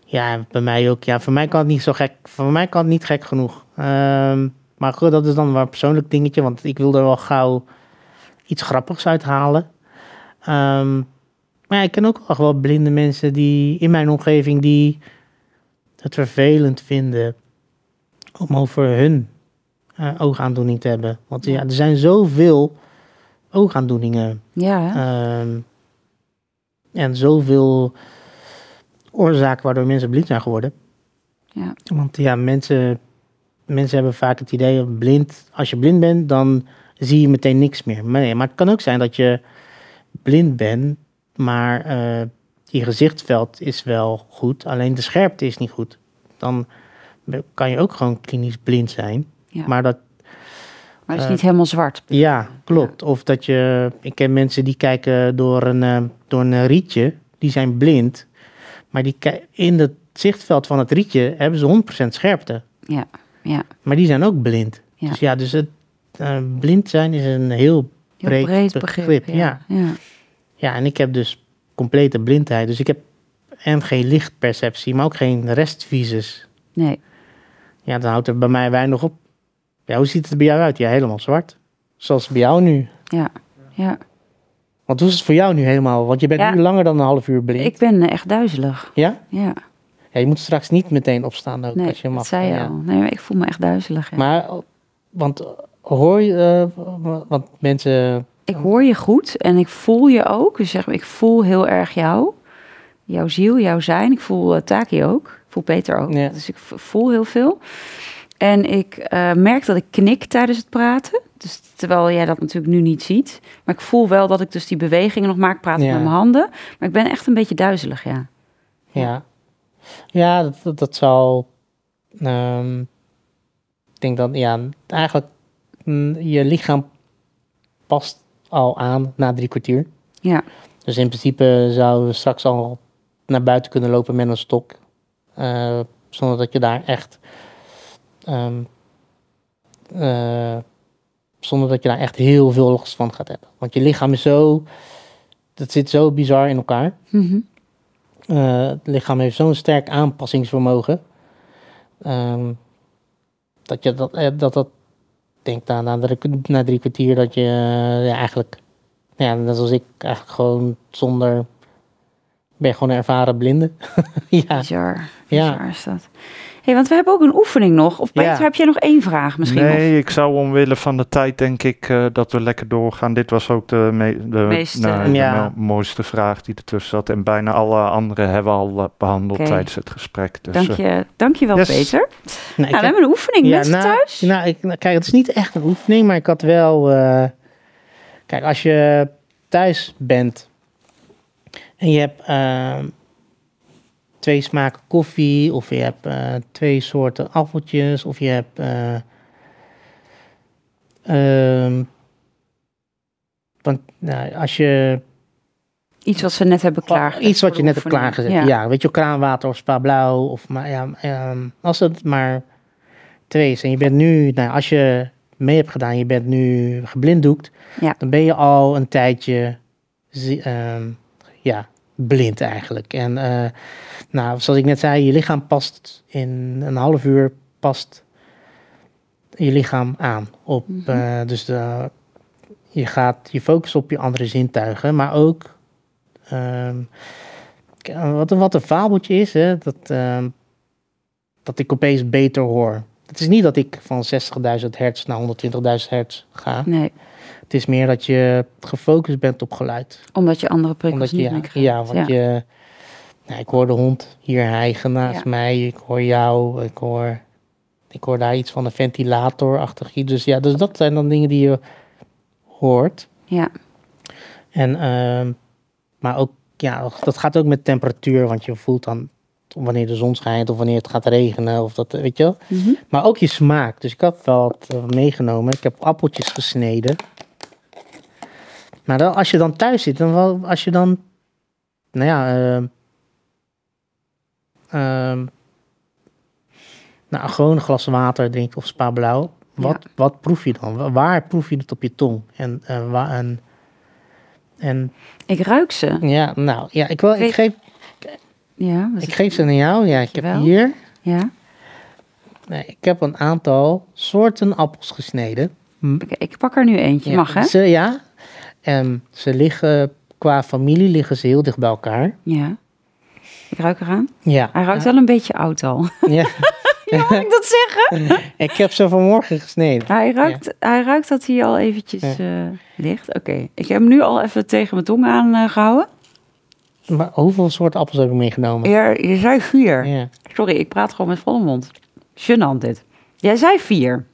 ja, bij mij ook. Ja, voor mij kan het niet zo gek. Voor mij kan het niet gek genoeg. Ehm, maar goed, dat is dan wel een persoonlijk dingetje, want ik wil er wel gauw iets grappigs uithalen. Ehm, maar ja, ik ken ook wel blinde mensen die in mijn omgeving die het vervelend vinden om over hun eh, oogaandoening te hebben. Want ja, er zijn zoveel oogaandoeningen. ja? Ehm, en zoveel oorzaken waardoor mensen blind zijn geworden. Ja. Want ja, mensen, mensen hebben vaak het idee, blind, als je blind bent, dan zie je meteen niks meer. Maar, nee, maar het kan ook zijn dat je blind bent, maar eh, je gezichtsveld is wel goed, alleen de scherpte is niet goed. Dan kan je ook gewoon klinisch blind zijn. ja. Maar dat Maar het is eh, niet helemaal zwart. ja, klopt. Of dat je, ik ken mensen die kijken door een, eh, door een rietje, die zijn blind, maar die in het zichtveld van het rietje hebben ze 100% scherpte. Ja, ja. Maar die zijn ook blind. Ja. Dus ja, dus het eh, blind zijn is een heel Heel breed, begrip. begrip. ja. ja. ja. En ik heb dus complete blindheid. Dus ik heb en geen lichtperceptie, maar ook geen restvisus. Nee. Ja, dan houdt er bij mij weinig op. Ja, hoe ziet het er bij jou uit? Ja, helemaal zwart. Zoals bij jou nu. Ja. ja. Want hoe is het voor jou nu helemaal? Want je bent Ja. nu langer dan een half uur blind. Ik ben eh, echt duizelig. Ja? Ja. ja? Je moet straks niet meteen opstaan ook Nee, als je mag. dat zei je ja. al. Nee, maar ik voel me echt duizelig. Maar, want hoor je, eh, want mensen... Ik hoor je goed en ik voel je ook. Dus zeg maar, ik voel heel erg jou. Jouw ziel, jouw zijn. Ik voel uh, Taki ook. Ik voel Peter ook. Ja. Dus ik voel heel veel. En ik eh, merk dat ik knik tijdens het praten. Dus terwijl jij dat natuurlijk nu niet ziet. Maar ik voel wel dat ik dus die bewegingen nog maak. Praten Ja. met mijn handen. Maar ik ben echt een beetje duizelig, ja. Ja, ja dat, dat, dat zal... ehm, ik denk dat, ja, eigenlijk... je lichaam past al aan na drie kwartier. Ja, Dus in principe zouden we straks al naar buiten kunnen lopen met een stok. eh, zonder dat je daar echt. ehm, eh, zonder dat je daar echt heel veel last van gaat hebben. Want je lichaam is zo. Dat zit zo bizar in elkaar. Mhm. Eh, het lichaam heeft zo'n sterk aanpassingsvermogen. ehm, dat je dat, dat, dat denkt aan na, na drie kwartier dat je eh, ja, eigenlijk, ja, net zoals ik, eigenlijk gewoon zonder, ben gewoon een ervaren blinde. *laughs* ja, bizar. Ja. Bizar is dat. Hey, want we hebben ook een oefening nog. Of Peter, Ja. heb jij nog één vraag misschien? nee, ik zou omwille van de tijd denk ik eh, dat we lekker doorgaan. Dit was ook de, me- de, Meeste- nou, de Ja. mo- mooiste vraag die ertussen zat. En bijna alle andere hebben we al eh, behandeld tijdens het gesprek. Dus, Dank eh, je, dank je wel, Yes. Peter. nou, ik Nou, we heb- hebben een oefening. Mensen nou, thuis? Nou, ik, nou, kijk, het is niet echt een oefening, maar ik had wel. eh, kijk, als je thuis bent en je hebt ehm, twee smaken koffie, of je hebt eh, twee soorten appeltjes, of je hebt. eh, ehm, want nou, als je Iets wat ze net hebben klaargezet. Iets wat je net hebt klaargezet. Ja. weet je, kraanwater of spa blauw. Of, maar, ja, ehm, als het maar twee is. En je bent nu, nou, als je mee hebt gedaan, je bent nu geblinddoekt. Ja. Dan ben je al een tijdje ehm, ja, blind eigenlijk. En eh, nou, zoals ik net zei, je lichaam past in een half uur past je lichaam aan. Op, Mhm. eh, dus de, je gaat je focus op je andere zintuigen, maar ook ehm, wat, een- wat een fabeltje is, hè, dat, ehm, dat ik opeens beter hoor. Het is niet dat ik van 60.000 hertz naar 120.000 hertz ga. Nee, Het is meer dat je gefocust bent op geluid. omdat je andere prikkels Omdat je, niet meer krijgt. ja, want je... Nou, ik hoor de hond hier hijgen naast Ja. mij. Ik hoor jou. Ik hoor, ik hoor daar iets van een ventilator achter iets. Dus ja, dus dat zijn dan dingen die je hoort. Ja. En, ehm, maar ook, ja, dat gaat ook met temperatuur, want je voelt dan wanneer de zon schijnt of wanneer het gaat regenen of dat, weet je wel. Mhm. Maar ook je smaak. Dus ik had wel wat eh, meegenomen. Ik heb appeltjes gesneden. Maar dan, als je dan thuis zit, dan wel, als je dan, nou ja, ehm, ehm, nou, gewoon een glas water drinkt of spa blauw. Wat, wat proef je dan? Wa- Waar proef je het op je tong? En, eh, waar, en, en Ik ruik ze. ja, nou, ja, ik, wil, ik, geef, Ja. ik het? geef ze aan jou. Ja, ik heb hier, Ja. nee, ik heb een aantal soorten appels gesneden. Oké, ik pak er nu eentje. Ja, Mag hè? Ze, ja. En ze liggen, qua familie liggen ze heel dicht bij elkaar. Ja. Ik ruik eraan. Ja. Hij ruikt wel een beetje oud al. ja. *laughs* ja, mag ik dat zeggen? *laughs* ik heb ze vanmorgen gesneden. Hij ruikt, hij ruikt dat hij al eventjes eh, ligt. Oké. Ik heb hem nu al even tegen mijn tong aangehouden. gehouden. Maar hoeveel soorten appels heb ik meegenomen? Ja, je zei vier. Ja. Sorry, ik praat gewoon met volle mond. Gênant dit. Jij zei vier.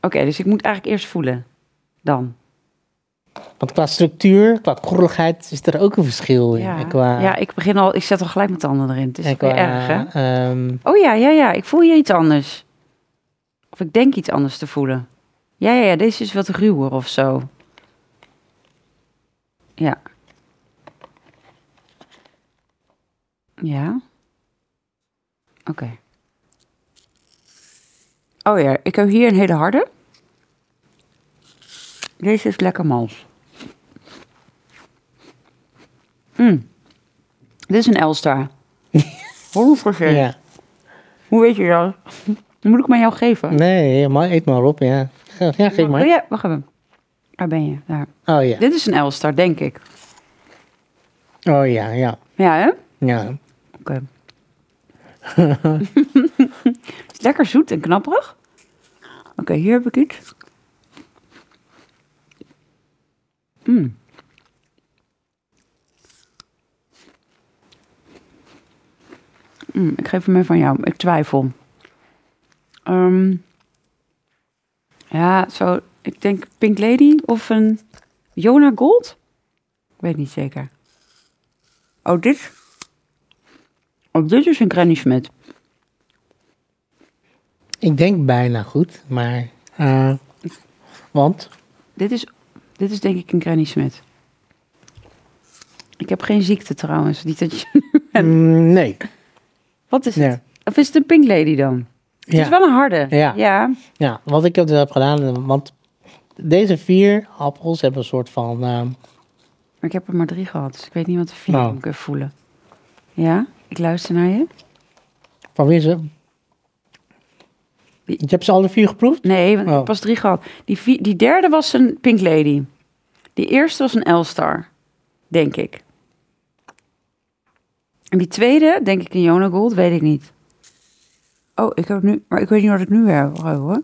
Oké, dus ik moet eigenlijk eerst voelen. Dan. Want qua structuur, qua korreligheid is er ook een verschil in. Ja, En qua, ja ik begin al, ik zet al gelijk mijn tanden erin. Het is qua, erg, hè? ehm, Oh ja, ja, ja. Ik voel hier iets anders. Of ik denk iets anders te voelen. Ja, ja, ja. Deze is wat ruwer of zo. Ja. Ja. Oké. Oh ja, ik heb hier een hele harde. Deze is lekker mals. Mm. Dit is een Elstar. *laughs* 100%. ja. Hoe weet je dat? Moet ik maar jou geven. Nee, maar eet maar op, ja. Ja, geef Oh maar. ja, wacht even. Waar ben je? Daar. Oh ja. Dit is een Elstar, denk ik. Oh ja, ja. Ja, hè? Ja. Oké. *laughs* Het is lekker zoet en knapperig. Oké, hier heb ik iets. Mm. Mm, ik geef hem even van jou. Ik twijfel. Ehm, ja, zo. Ik denk Pink Lady of een Jona Gold. Ik weet niet zeker. Oh, dit. Oh, dit is een Granny Smith. Ik denk bijna goed, maar... eh, want? Dit is, dit is denk ik een Granny Smith. Ik heb geen ziekte trouwens. Niet dat je... *laughs* Mm, nee. Wat is het? Of is het een Pink Lady dan? Het Ja. is wel een harde. Ja. ja. ja, wat ik dus heb gedaan, want deze vier appels hebben een soort van... Maar ik heb er maar drie gehad, dus ik weet niet wat de vier Nou. moet ik even voelen. Ja, ik luister naar je. van wie is ze? Die- Je hebt ze alle vier geproefd? Nee, want ik Oh. heb pas drie gehad. Die, vier, die derde was een Pink Lady. Die eerste was een L-Star, denk ik. En die tweede, denk ik een Jona Gold, weet ik niet. Oh, ik heb nu, maar ik weet niet wat ik nu heb hoor.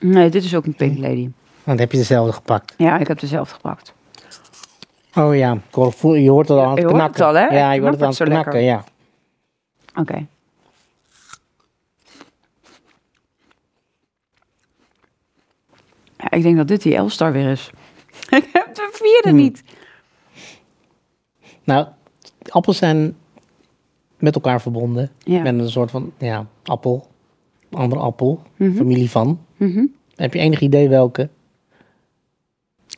Nee, dit is ook een Pink Lady. Dan heb je dezelfde gepakt. Ja, ik heb dezelfde gepakt. Oh ja, ik je hoort het al aan het Je hoort het knakken. al, hè? Ja, je hoort het aan het knakken, ja. Oké. Ja, ik denk dat dit die L-Star weer is. *laughs* ik heb de vierde Hmm. niet. Nou, appels zijn met elkaar verbonden. Ja. Met een soort van, ja, appel. Andere appel. Mhm. Familie van. Mhm. Heb je enig idee welke?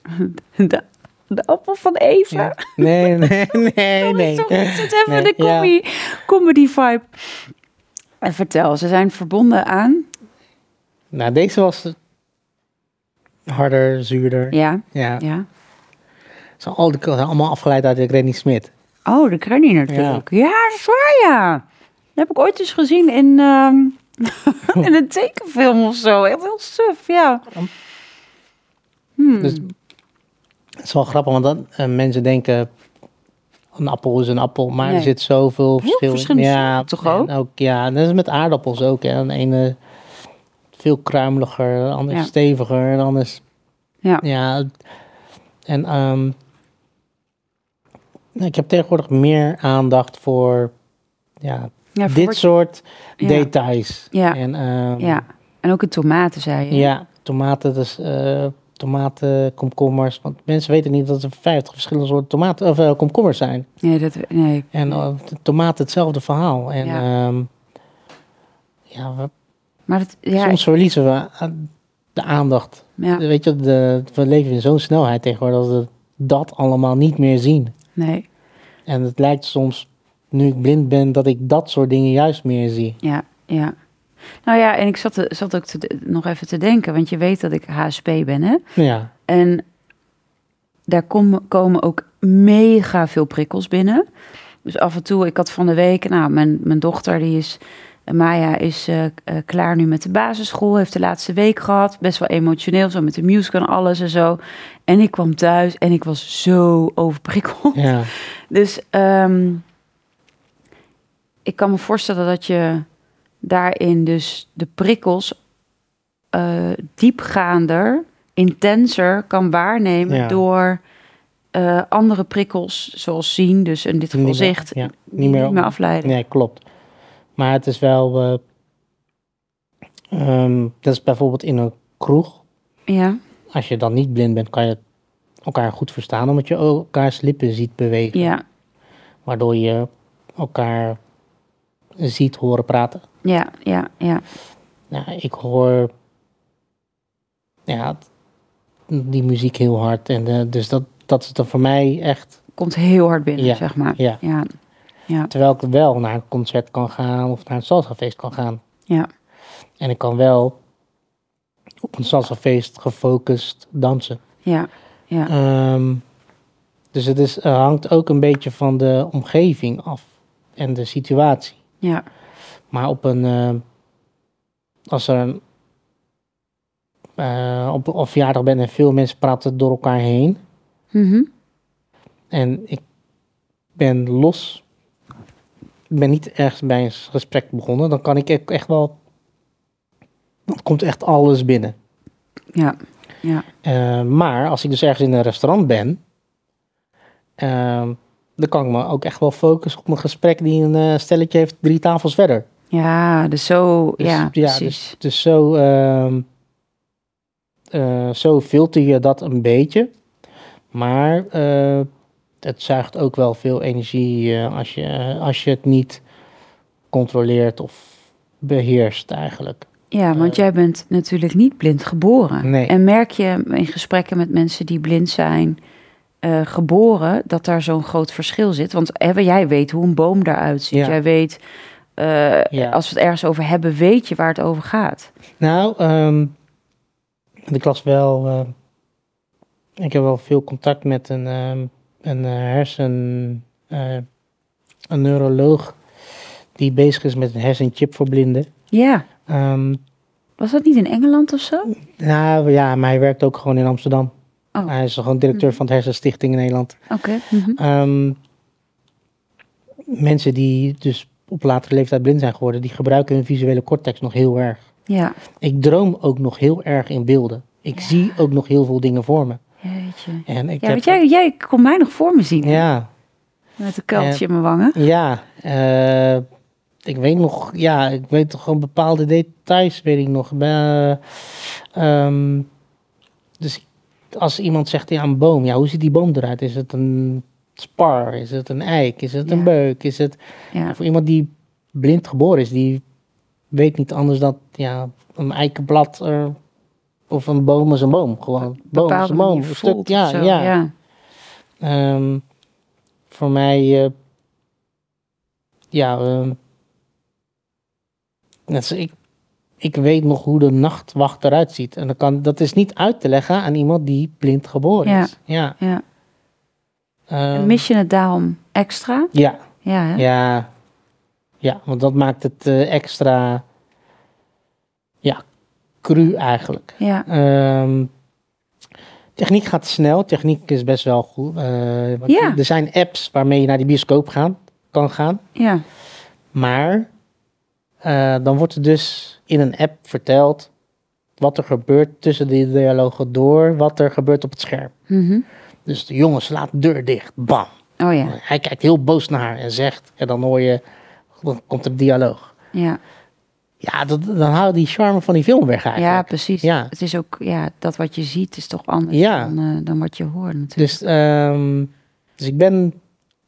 *laughs* de, de appel van Eva. Ja. Nee, nee, nee, *laughs* nee. Sorry, ik zit even Nee, de ja. comedy, comedy vibe. En vertel, ze zijn verbonden aan... Nou, deze was harder, zuurder. Ja, Ja. ja. Zijn al- die allemaal afgeleid uit de Granny Smith. Oh, de Granny natuurlijk. Ja. dat is waar, ja. Dat heb ik ooit eens gezien in, ehm, *laughs* in een tekenfilm of zo. Echt heel suf, ja. Hmm. Dus het is wel grappig, want dan, eh, mensen denken... Een appel is een appel, maar Nee. er zit zoveel verschil in. verschillende Ja, toch ook? en ook? Ja, net als met aardappels ook. Hè. De ene veel kruimeliger, de andere Ja. steviger, de andere is... Ja. Ja, en ehm, nou, ik heb tegenwoordig meer aandacht voor ja, ja, voor dit wat- soort details. Ja. En, ehm, Ja, en ook in tomaten, zei je. ja, tomaten, dus, eh, tomaten, komkommers. Want mensen weten niet dat er 50 verschillende soorten tomaten of eh, komkommers zijn. Nee, dat, nee. En de tomaten hetzelfde verhaal. En Ja. ja, ja we, Maar ja, soms verliezen we aan de aandacht. ja, Weet je, de, we leven in zo'n snelheid tegenwoordig dat we dat allemaal niet meer zien. nee, En het lijkt soms, nu ik blind ben, dat ik dat soort dingen juist meer zie. ja, ja. Nou ja, en ik zat, zat ook te, nog even te denken, want je weet dat ik HSP ben, hè? Ja, En daar kom- komen ook mega veel prikkels binnen. Dus af en toe, ik had van de week, nou, mijn, mijn dochter, die is, eh, Maya, is eh, eh, klaar nu met de basisschool, heeft de laatste week gehad, best wel emotioneel, zo met de musical en alles en zo. En ik kwam thuis en ik was zo overprikkeld. ja, *laughs* Dus ehm, ik kan me voorstellen dat je daarin dus de prikkels eh, diepgaander, intenser kan waarnemen Ja. door andere prikkels, zoals zien, dus in dit geval Niet meer- ja, niet, meer, afleiden. Nee, klopt. Maar het is wel. eh, ehm, dat is bijvoorbeeld in een kroeg. Ja, Als je dan niet blind bent, kan je elkaar goed verstaan, omdat je elkaars lippen ziet bewegen. ja, Waardoor je elkaar ziet horen praten. ja, ja, ja, Nou, ik hoor ja, die muziek heel hard. En eh, dus dat, dat is dan voor mij echt. komt heel hard binnen, Ja, zeg maar. ja. ja, ja, Terwijl ik wel naar een concert kan gaan of naar een salsafeest kan gaan. ja, En ik kan wel op een salsafeest gefocust dansen. ja, ja, Ehm, dus het is, hangt ook een beetje van de omgeving af en de situatie. ja, Maar op een, eh, als er een, eh, op een verjaardag ben en veel mensen praten door elkaar heen. Mhm. En ik ben los, ben niet ergens bij een gesprek begonnen. Dan kan ik echt- wel, dan komt echt alles binnen. ja, ja, Eh, maar als ik dus ergens in een restaurant ben, ehm, dan kan ik me ook echt wel focussen op een gesprek die een eh, stelletje heeft drie tafels verder. ja, dus zo, Dus, ja, ja, precies. dus, dus zo, ehm, eh, zo filter je dat een beetje. Maar het zuigt ook wel veel energie eh, als, je, als je het niet controleert of beheerst eigenlijk. Ja, want jij bent natuurlijk niet blind geboren. Eh. Nee. En merk je in gesprekken met mensen die blind zijn eh, geboren, dat daar zo'n groot verschil zit? Want hè, jij weet hoe een boom daaruit ziet. Ja. Jij weet, eh, Ja. als we het ergens over hebben, weet je waar het over gaat. Nou, ehm ik las wel. eh, ik heb wel veel contact met een, ehm, een eh, hersen. eh, een neuroloog. die bezig is met een hersenchip voor blinden. Ja, Ehm, was dat niet in Engeland of zo? nou ja, maar hij werkt ook gewoon in Amsterdam. Oh. Hij is gewoon directeur van de Hersenstichting in Nederland. Oké. mhm. Ehm, mensen die dus op latere leeftijd blind zijn geworden, die gebruiken hun visuele cortex nog heel erg. Ja, Ik droom ook nog heel erg in beelden. Ik zie ook nog heel veel dingen voor me. Jeetje. En ik Ja, heb, want jij, jij kon mij nog voor me zien. ja, Met een kuiltje in mijn wangen. ja, eh, ik weet nog, ja, ik weet toch gewoon bepaalde details, weet ik nog. Ehm, dus als iemand zegt, ja, een boom, ja, hoe ziet die boom eruit? Is het een spar? Is het een eik? Is het een beuk? Is het, Ja, voor iemand die blind geboren is, die weet niet anders dan, ja, een eikenblad er, of een boom is een boom. Gewoon, boom is een boom. Een stuk, ja, zo. ja. ja. Ehm, voor mij, eh, ja, ehm, net ik, ik weet nog hoe de nachtwacht eruit ziet. En dat, kan, dat is niet uit te leggen aan iemand die blind geboren Ja. is. Ja. ja. En mis je het daarom extra? ja, Ja, hè? ja, ja, want dat maakt het eh, extra, ja, cru eigenlijk. Ja, Ehm, techniek gaat snel. Techniek is best wel goed. eh, Ja. Er zijn apps waarmee je naar die bioscoop gaan, kan gaan. ja, Maar eh, dan wordt er dus in een app verteld wat er gebeurt tussen die dialogen door, wat er gebeurt op het scherm. Mhm. Dus de jongen slaat de deur dicht. Bam. Oh ja, Hij kijkt heel boos naar haar en zegt, en dan hoor je, dan komt er dialoog. ja, ja, dat, dan houdt die charme van die film weg Ja, eigenlijk. precies. Ja. Het is ook, ja, dat wat je ziet is toch anders Ja. dan, eh, dan wat je hoort natuurlijk. Dus, ehm, dus ik ben,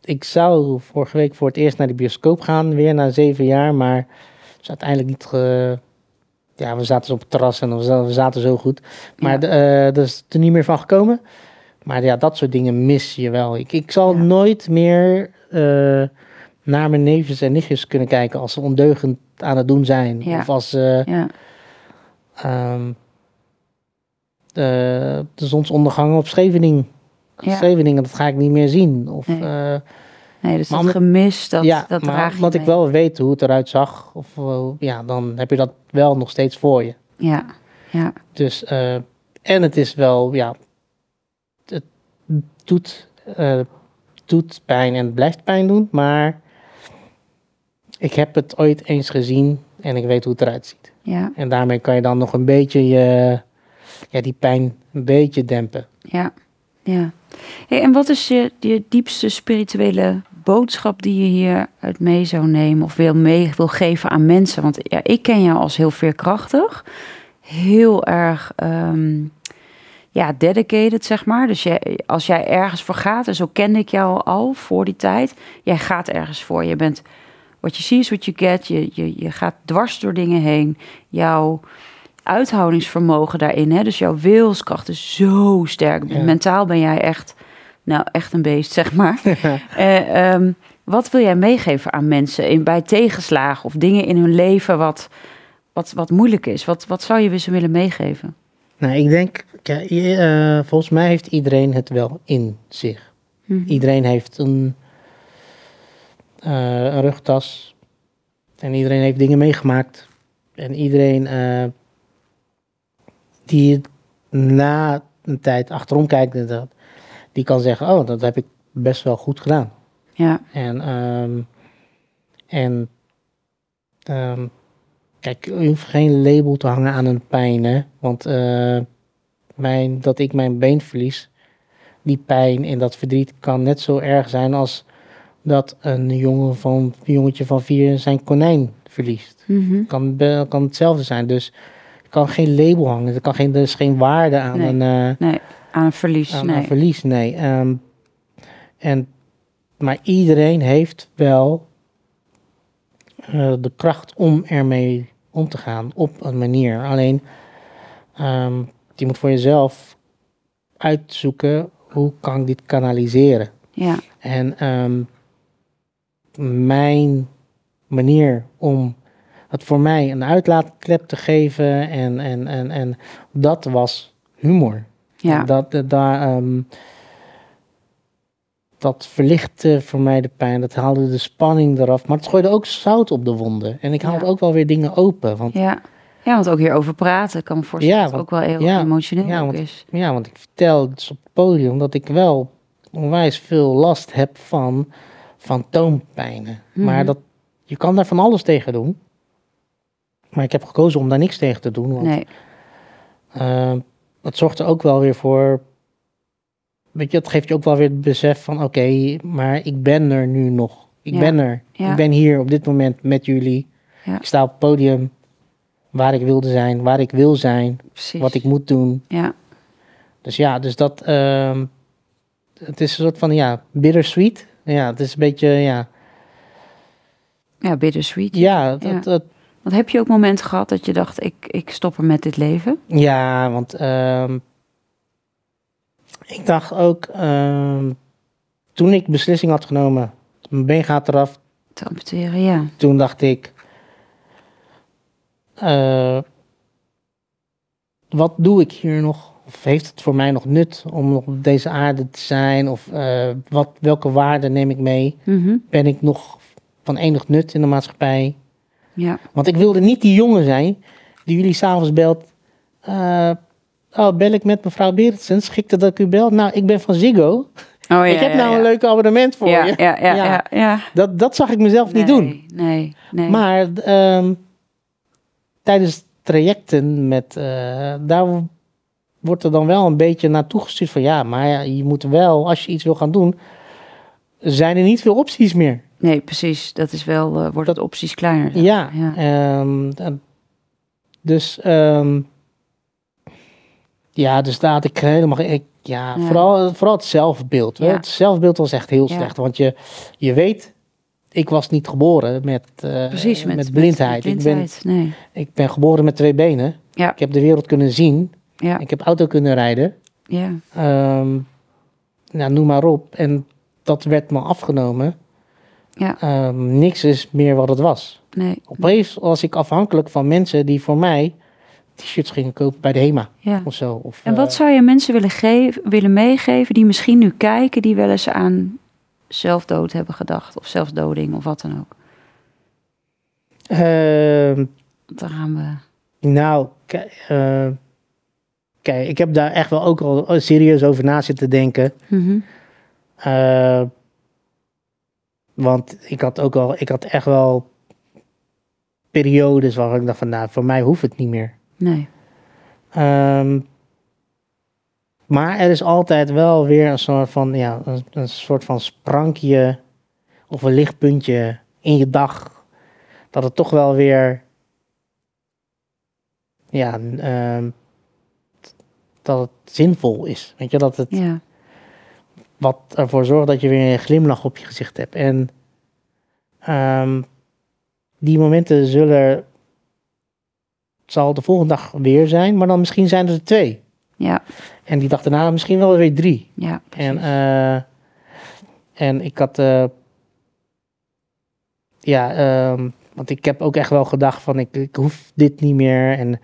ik zou vorige week voor het eerst naar de bioscoop gaan, weer na zeven jaar, maar is uiteindelijk niet, ge- ja, we zaten op het terras en we zaten, zo goed. Maar Ja. eh, dat is er niet meer van gekomen. Maar ja, dat soort dingen mis je wel. Ik, ik zal Ja. nooit meer eh, naar mijn neefjes en nichtjes kunnen kijken als ze ondeugend aan het doen zijn. Ja. Of als ze ja, ehm, de, de zonsondergang op Scheveningen. Ja. Scheveningen, dat ga ik niet meer zien. Of, Nee. eh, nee, dus Maar dat gemis, dat, ja, dat maar omdat ik wel weet hoe het eruit zag, of, eh, ja, dan heb je dat wel nog steeds voor je. Ja, ja, Dus, eh, en het is wel, ja, het doet, doet pijn en het blijft pijn doen, maar ik heb het ooit eens gezien en ik weet hoe het eruit ziet. ja, En daarmee kan je dan nog een beetje je, ja, die pijn een beetje dempen. ja, ja. Hey, en wat is je, je diepste spirituele boodschap die je hier uit mee zou nemen of wil mee wil geven aan mensen? Want ja, ik ken jou als heel veerkrachtig, heel erg ehm, ja, dedicated, zeg maar. Dus jij, als jij ergens voor gaat, en zo kende ik jou al voor die tijd, jij gaat ergens voor. Je bent, what you see is what you get. Je, je, je gaat dwars door dingen heen. Jouw uithoudingsvermogen daarin, hè? dus jouw wilskracht is zo sterk. Ja. Mentaal ben jij echt, nou, echt een beest, zeg maar. *laughs* Eh, ehm, wat wil jij meegeven aan mensen in, bij tegenslagen of dingen in hun leven wat, wat, wat moeilijk is? Wat, wat zou je ze willen meegeven? Nou, ik denk, eh, volgens mij heeft iedereen het wel in zich. Mhm. Iedereen heeft een, een rugtas. En iedereen heeft dingen meegemaakt. En iedereen eh, die na een tijd achterom kijkt, dat, die kan zeggen, oh, dat heb ik best wel goed gedaan. Ja, En, ehm, en ehm, kijk, je hoeft geen label te hangen aan een pijn, hè. Want eh, mijn, dat ik mijn been verlies, die pijn en dat verdriet kan net zo erg zijn als dat een, jongen van, een jongetje van vier zijn konijn verliest. Mhm. Kan, hetzelfde zijn. Dus er kan geen label hangen. Er, kan geen, er is geen waarde aan Nee. een... eh, nee, aan een verlies. aan, nee. aan verlies, nee. Ehm, en, maar iedereen heeft wel eh, de kracht om ermee om te gaan op een manier. Alleen, ehm, je moet voor jezelf uitzoeken hoe kan ik dit kanaliseren. Ja, En ehm, mijn manier om het voor mij een uitlaatklep te geven en, en, en, en dat was humor. ja, Dat, dat, daar, ehm, dat verlichtte voor mij de pijn. Dat haalde de spanning eraf. Maar het gooide ook zout op de wonden. En ik haalde Ja. ook wel weer dingen open. Want ja. Ja, want ook hierover praten, kan me voorstellen Ja, dat het ook want- wel heel ja, emotioneel ja, want- is. ja, want ik vertel dus op het podium dat ik wel onwijs veel last heb van fantoompijnen. Maar Mhm. dat, je kan daar van alles tegen doen. Maar ik heb gekozen om daar niks tegen te doen. Want Nee, Uh, dat zorgt er ook wel weer voor. Weet je, dat geeft je ook wel weer het besef van: oké, maar ik ben er nu nog. Ik Ja. ben er. Ja. Ik ben hier op dit moment met jullie. Ja. Ik sta op het podium waar ik wilde zijn, waar ik wil zijn, precies. wat ik moet doen. Ja, Dus ja, dus dat. ehm, het is een soort van ja, bittersweet. Ja, het is een beetje ja. ja bittersweet. Ja, dat, Ja. dat- Want heb je ook momenten gehad dat je dacht, ik, ik stop er met dit leven? Ja, want ehm, ik dacht ook, ehm, toen ik beslissing had genomen, mijn been gaat eraf, Te amputeren, ja. toen dacht ik, eh, wat doe ik hier nog? Of heeft het voor mij nog nut om nog op deze aarde te zijn? Of eh, wat, welke waarden neem ik mee? Mhm. Ben ik nog van enig nut in de maatschappij? Ja, Want ik wilde niet die jongen zijn die jullie s'avonds belt. eh, oh, bel ik met mevrouw Berendsen? Schikte dat ik u belt? Nou, ik ben van Ziggo. oh, ja ik heb nou ja. een leuk abonnement voor je. Ja, ja, Ja. Dat, dat zag ik mezelf niet doen. Nee, nee. Maar ehm, tijdens trajecten met, eh, daar wordt er dan wel een beetje naartoe gestuurd van ja, maar ja, je moet wel, als je iets wil gaan doen, zijn er niet veel opties meer. Nee, precies. Dat is wel, eh, wordt het opties kleiner. Ja, Ja. ehm, en dus ehm, ja, dus daar had ik helemaal, ik, ja, Ja. Vooral, vooral het zelfbeeld. Ja. Het zelfbeeld was echt heel slecht, want je, je weet, ik was niet geboren met, eh, Precies, met, met blindheid. met Ik, blindheid. Nee. ben, ik ben geboren met twee benen. Ja. Ik heb de wereld kunnen zien. Ja, Ik heb auto kunnen rijden. ja, Ehm, nou, noem maar op. En dat werd me afgenomen. ja, Ehm, niks is meer wat het was. nee. Opeens was ik afhankelijk van mensen die voor mij t-shirts gingen kopen bij de HEMA Ja. of zo. Of, En wat eh, zou je mensen willen, geven, willen meegeven die misschien nu kijken, die wel eens aan zelfdood hebben gedacht, of zelfdoding, of wat dan ook? ehm, Want Daar gaan we. nou, eh, kijk, ik heb daar echt wel ook al serieus over na zitten denken. Mhm. Eh, want ik had ook al, ik had echt wel periodes waar ik dacht van, nou, voor mij hoeft het niet meer. Nee. Ehm, maar er is altijd wel weer een soort van, ja, een, een soort van sprankje of een lichtpuntje in je dag. Dat het toch wel weer, ja, ehm, dat het zinvol is. Weet je, dat het Ja. wat ervoor zorgt dat je weer een glimlach op je gezicht hebt. En ehm, die momenten zullen zal de volgende dag weer zijn, maar dan misschien zijn er twee. Ja. En die dag daarna misschien wel weer drie. Ja. En, eh, en ik had, eh, ja, ehm, want ik heb ook echt wel gedacht van ik, ik hoef dit niet meer. En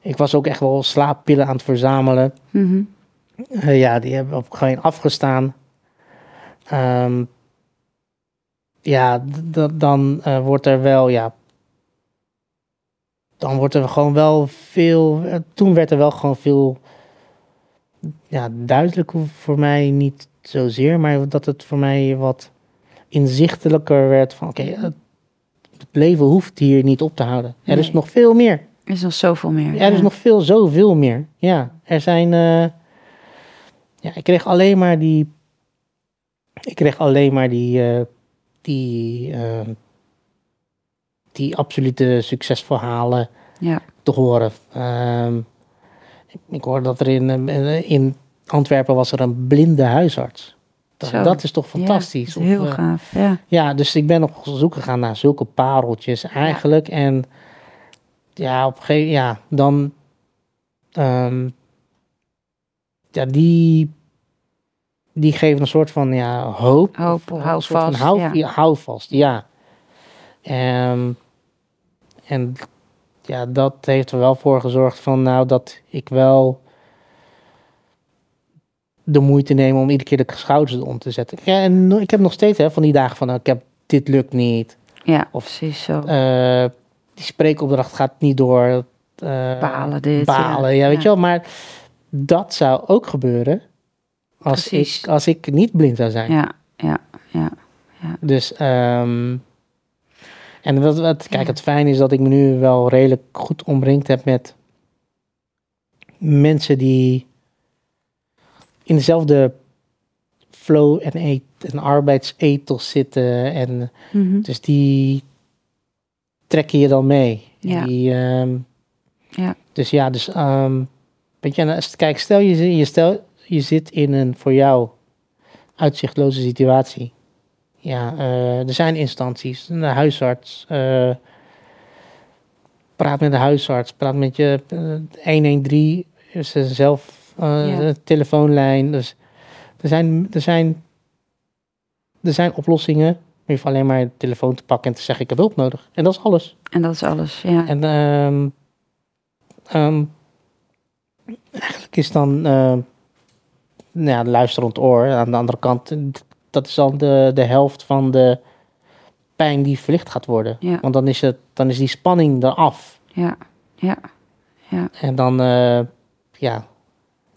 ik was ook echt wel slaappillen aan het verzamelen. Mhm. Eh, ja, die hebben op gewoon afgestaan. Ehm, ja, dan eh, wordt er wel, ja. Dan wordt er gewoon wel veel. eh, toen werd er wel gewoon veel. Ja, duidelijk voor mij niet zozeer, maar dat het voor mij wat inzichtelijker werd van: oké, het, het leven hoeft hier niet op te houden. Er is nog veel meer. Er is nog zoveel meer. Er is ja. nog veel, zoveel meer. Ja, er zijn. eh, ja, ik kreeg alleen maar die. Ik kreeg alleen maar die. eh, die. eh, die absolute succesverhalen Ja. te horen. Ehm, ik, ik hoorde dat er in, in Antwerpen was er een blinde huisarts. Dat, dat is toch Ja, fantastisch. is heel Of, gaaf. Ja. ja, dus ik ben op zoek gegaan naar zulke pareltjes eigenlijk. En ja, op een gegeven ja, dan. ehm, ja, die. Die geven een soort van ja, hoop. Hoop, Of, hou vast, Hou, ja. ja, hou vast, ja. Ehm, en ja, dat heeft er wel voor gezorgd van nou dat ik wel de moeite neem om iedere keer de schouders om te zetten. Ja, en ik heb nog steeds hè, van die dagen van nou, ik heb dit lukt niet. ja, Of- precies zo. Eh, die spreekopdracht gaat niet door. eh, Balen dit, Balen, ja. ja, weet Ja. je wel. Maar dat zou ook gebeuren als, Precies. ik, als ik niet blind zou zijn. ja, ja, ja. Dus, ehm, en wat, wat, kijk, Ja. het fijne is dat ik me nu wel redelijk goed omringd heb met mensen die in dezelfde flow en, eet, en arbeidsethos zitten. En Mhm. dus die trekken je dan mee. Ja. Die, ehm, Ja. Dus ja, dus, ehm, weet je, als- kijk, stel je, je, stel je zit in een voor jou uitzichtloze situatie. Ja, eh, er zijn instanties, een huisarts. eh, praat met de huisarts, praat met je eh, 113 is er zelf eh, Ja. een telefoonlijn. Dus er zijn, er zijn, er zijn oplossingen. Je hoeft alleen maar de telefoon te pakken en te zeggen ik heb hulp nodig. En dat is alles. En dat is alles. Ja. En ehm, ehm, eigenlijk is dan eh, nou ja, luisterend oor aan de andere kant, dat is dan de, de helft van de pijn die verlicht gaat worden. Ja. Want dan is, het, dan is die spanning eraf. ja, ja, ja. En dan, eh, ja,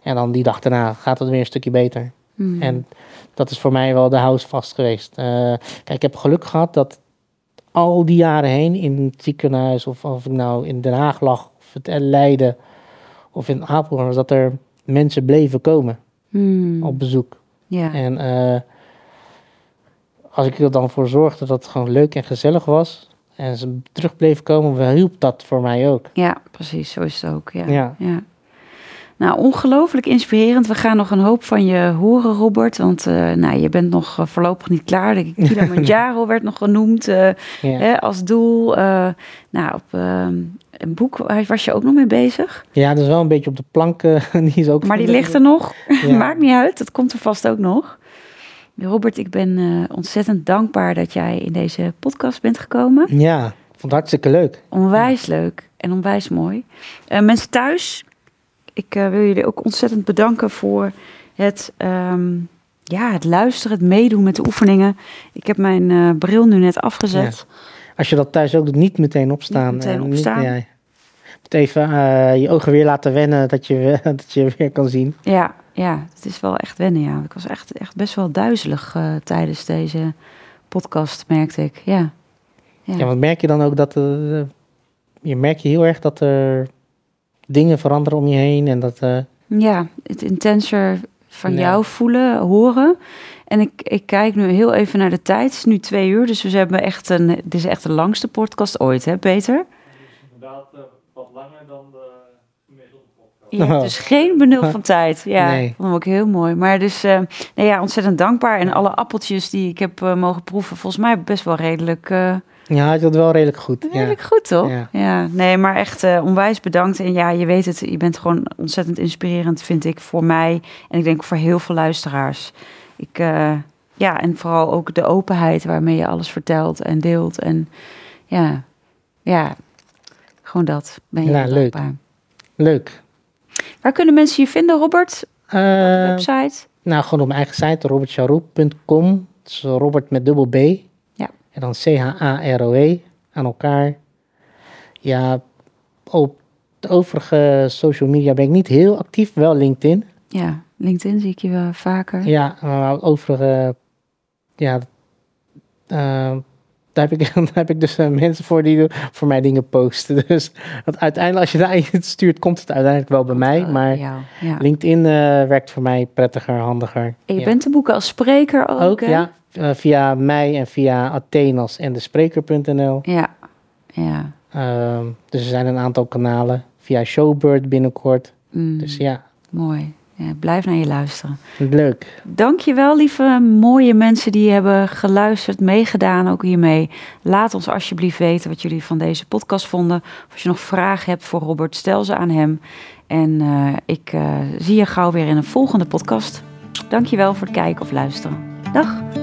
en dan die dag daarna gaat het weer een stukje beter. Mhm. En dat is voor mij wel de houvast geweest. Eh, kijk, ik heb geluk gehad dat al die jaren heen in het ziekenhuis, of of ik nou in Den Haag lag, of het Leiden, of in Apeldoorn, dat er mensen bleven komen Mhm. op bezoek. ja. En eh, als ik er dan voor zorgde dat het gewoon leuk en gezellig was. En ze terug bleven komen, hielp dat voor mij ook. Ja, precies. Zo is het ook. Ja. Ja. ja. Nou, ongelooflijk inspirerend. We gaan nog een hoop van je horen, Robert. Want uh, nou, je bent nog uh, voorlopig niet klaar. De *laughs* Kilimanjaro werd nog genoemd uh, Ja. hè, als doel. nou, op een boek was je ook nog mee bezig. Ja, dat is wel een beetje op de plank. *laughs* die is ook Maar die ligt er nog. Ja. *laughs* Maakt niet uit. Dat komt er vast ook nog. Robert, ik ben ontzettend dankbaar dat jij in deze podcast bent gekomen. Ja, vond het hartstikke leuk. Onwijs leuk en onwijs mooi. mensen thuis, ik uh, wil jullie ook ontzettend bedanken voor het, um, ja, het luisteren, het meedoen met de oefeningen. Ik heb mijn uh, bril nu net afgezet. Ja. Als je dat thuis ook doet, niet meteen opstaan. Niet meteen opstaan. Niet, ja. Moet even uh, je ogen weer laten wennen dat je, *laughs* dat je weer kan zien. Ja, ja, het is wel echt wennen. Ja. Ik was echt, echt best wel duizelig tijdens deze podcast, merkte ik. Ja, ja. ja want merk je dan ook dat je merkt je heel erg dat er dingen veranderen om je heen en dat. Uh... Ja, het intenser van ja. jou voelen, horen. En ik, ik kijk nu heel even naar de tijd. Het is nu twee uur, dus we hebben echt een. Dit is echt de langste podcast ooit, hè, Peter? Het is inderdaad uh, wat langer dan de gemiddelde podcast. Ja, dus geen benul *laughs* van tijd. Ja, Nee. vond ik ook heel mooi. Maar dus, uh, nee, ja, ontzettend dankbaar. En alle appeltjes die ik heb uh, mogen proeven, volgens mij best wel redelijk. Uh, ja, had je dat wel redelijk goed. Redelijk ja. goed, toch? Ja. ja. nee, maar echt uh, onwijs bedankt. En ja, je weet het, je bent gewoon ontzettend inspirerend, vind ik, voor mij. En ik denk voor heel veel luisteraars. Ik, uh, ja, en vooral ook de openheid waarmee je alles vertelt en deelt. En ja, ja, gewoon dat. Ben je ja, leuk. dankbaar. Leuk. Waar kunnen mensen je vinden, Robert? Uh, website? Nou, gewoon op mijn eigen site, robertcharoep.com. Dus Robert met dubbel B. En dan C-H-A-R-O-E aan elkaar. Ja, op de overige social media ben ik niet heel actief, wel LinkedIn. Ja, LinkedIn zie ik je wel vaker. Ja, maar overige, ja, uh, daar, heb ik, *laughs* daar heb ik dus uh, mensen voor die voor mij dingen posten. *laughs* Dus dat uiteindelijk, als je daar het stuurt, komt het uiteindelijk wel bij mij. Maar ja, ja. LinkedIn uh, werkt voor mij prettiger, handiger. En je ja. bent te boeken als spreker ook, Ook, hè? ja. Uh, via mij en via Athenas en de spreker.nl. Ja, ja. Uh, dus er zijn een aantal kanalen. Via Showbird binnenkort. Mm, dus ja. Mooi. Ja, blijf naar je luisteren. Leuk. Dankjewel, lieve mooie mensen die hebben geluisterd, meegedaan ook hiermee. Laat ons alsjeblieft weten wat jullie van deze podcast vonden. Of als je nog vragen hebt voor Robert, stel ze aan hem. En uh, ik uh, zie je gauw weer in een volgende podcast. Dankjewel voor het kijken of luisteren. Dag.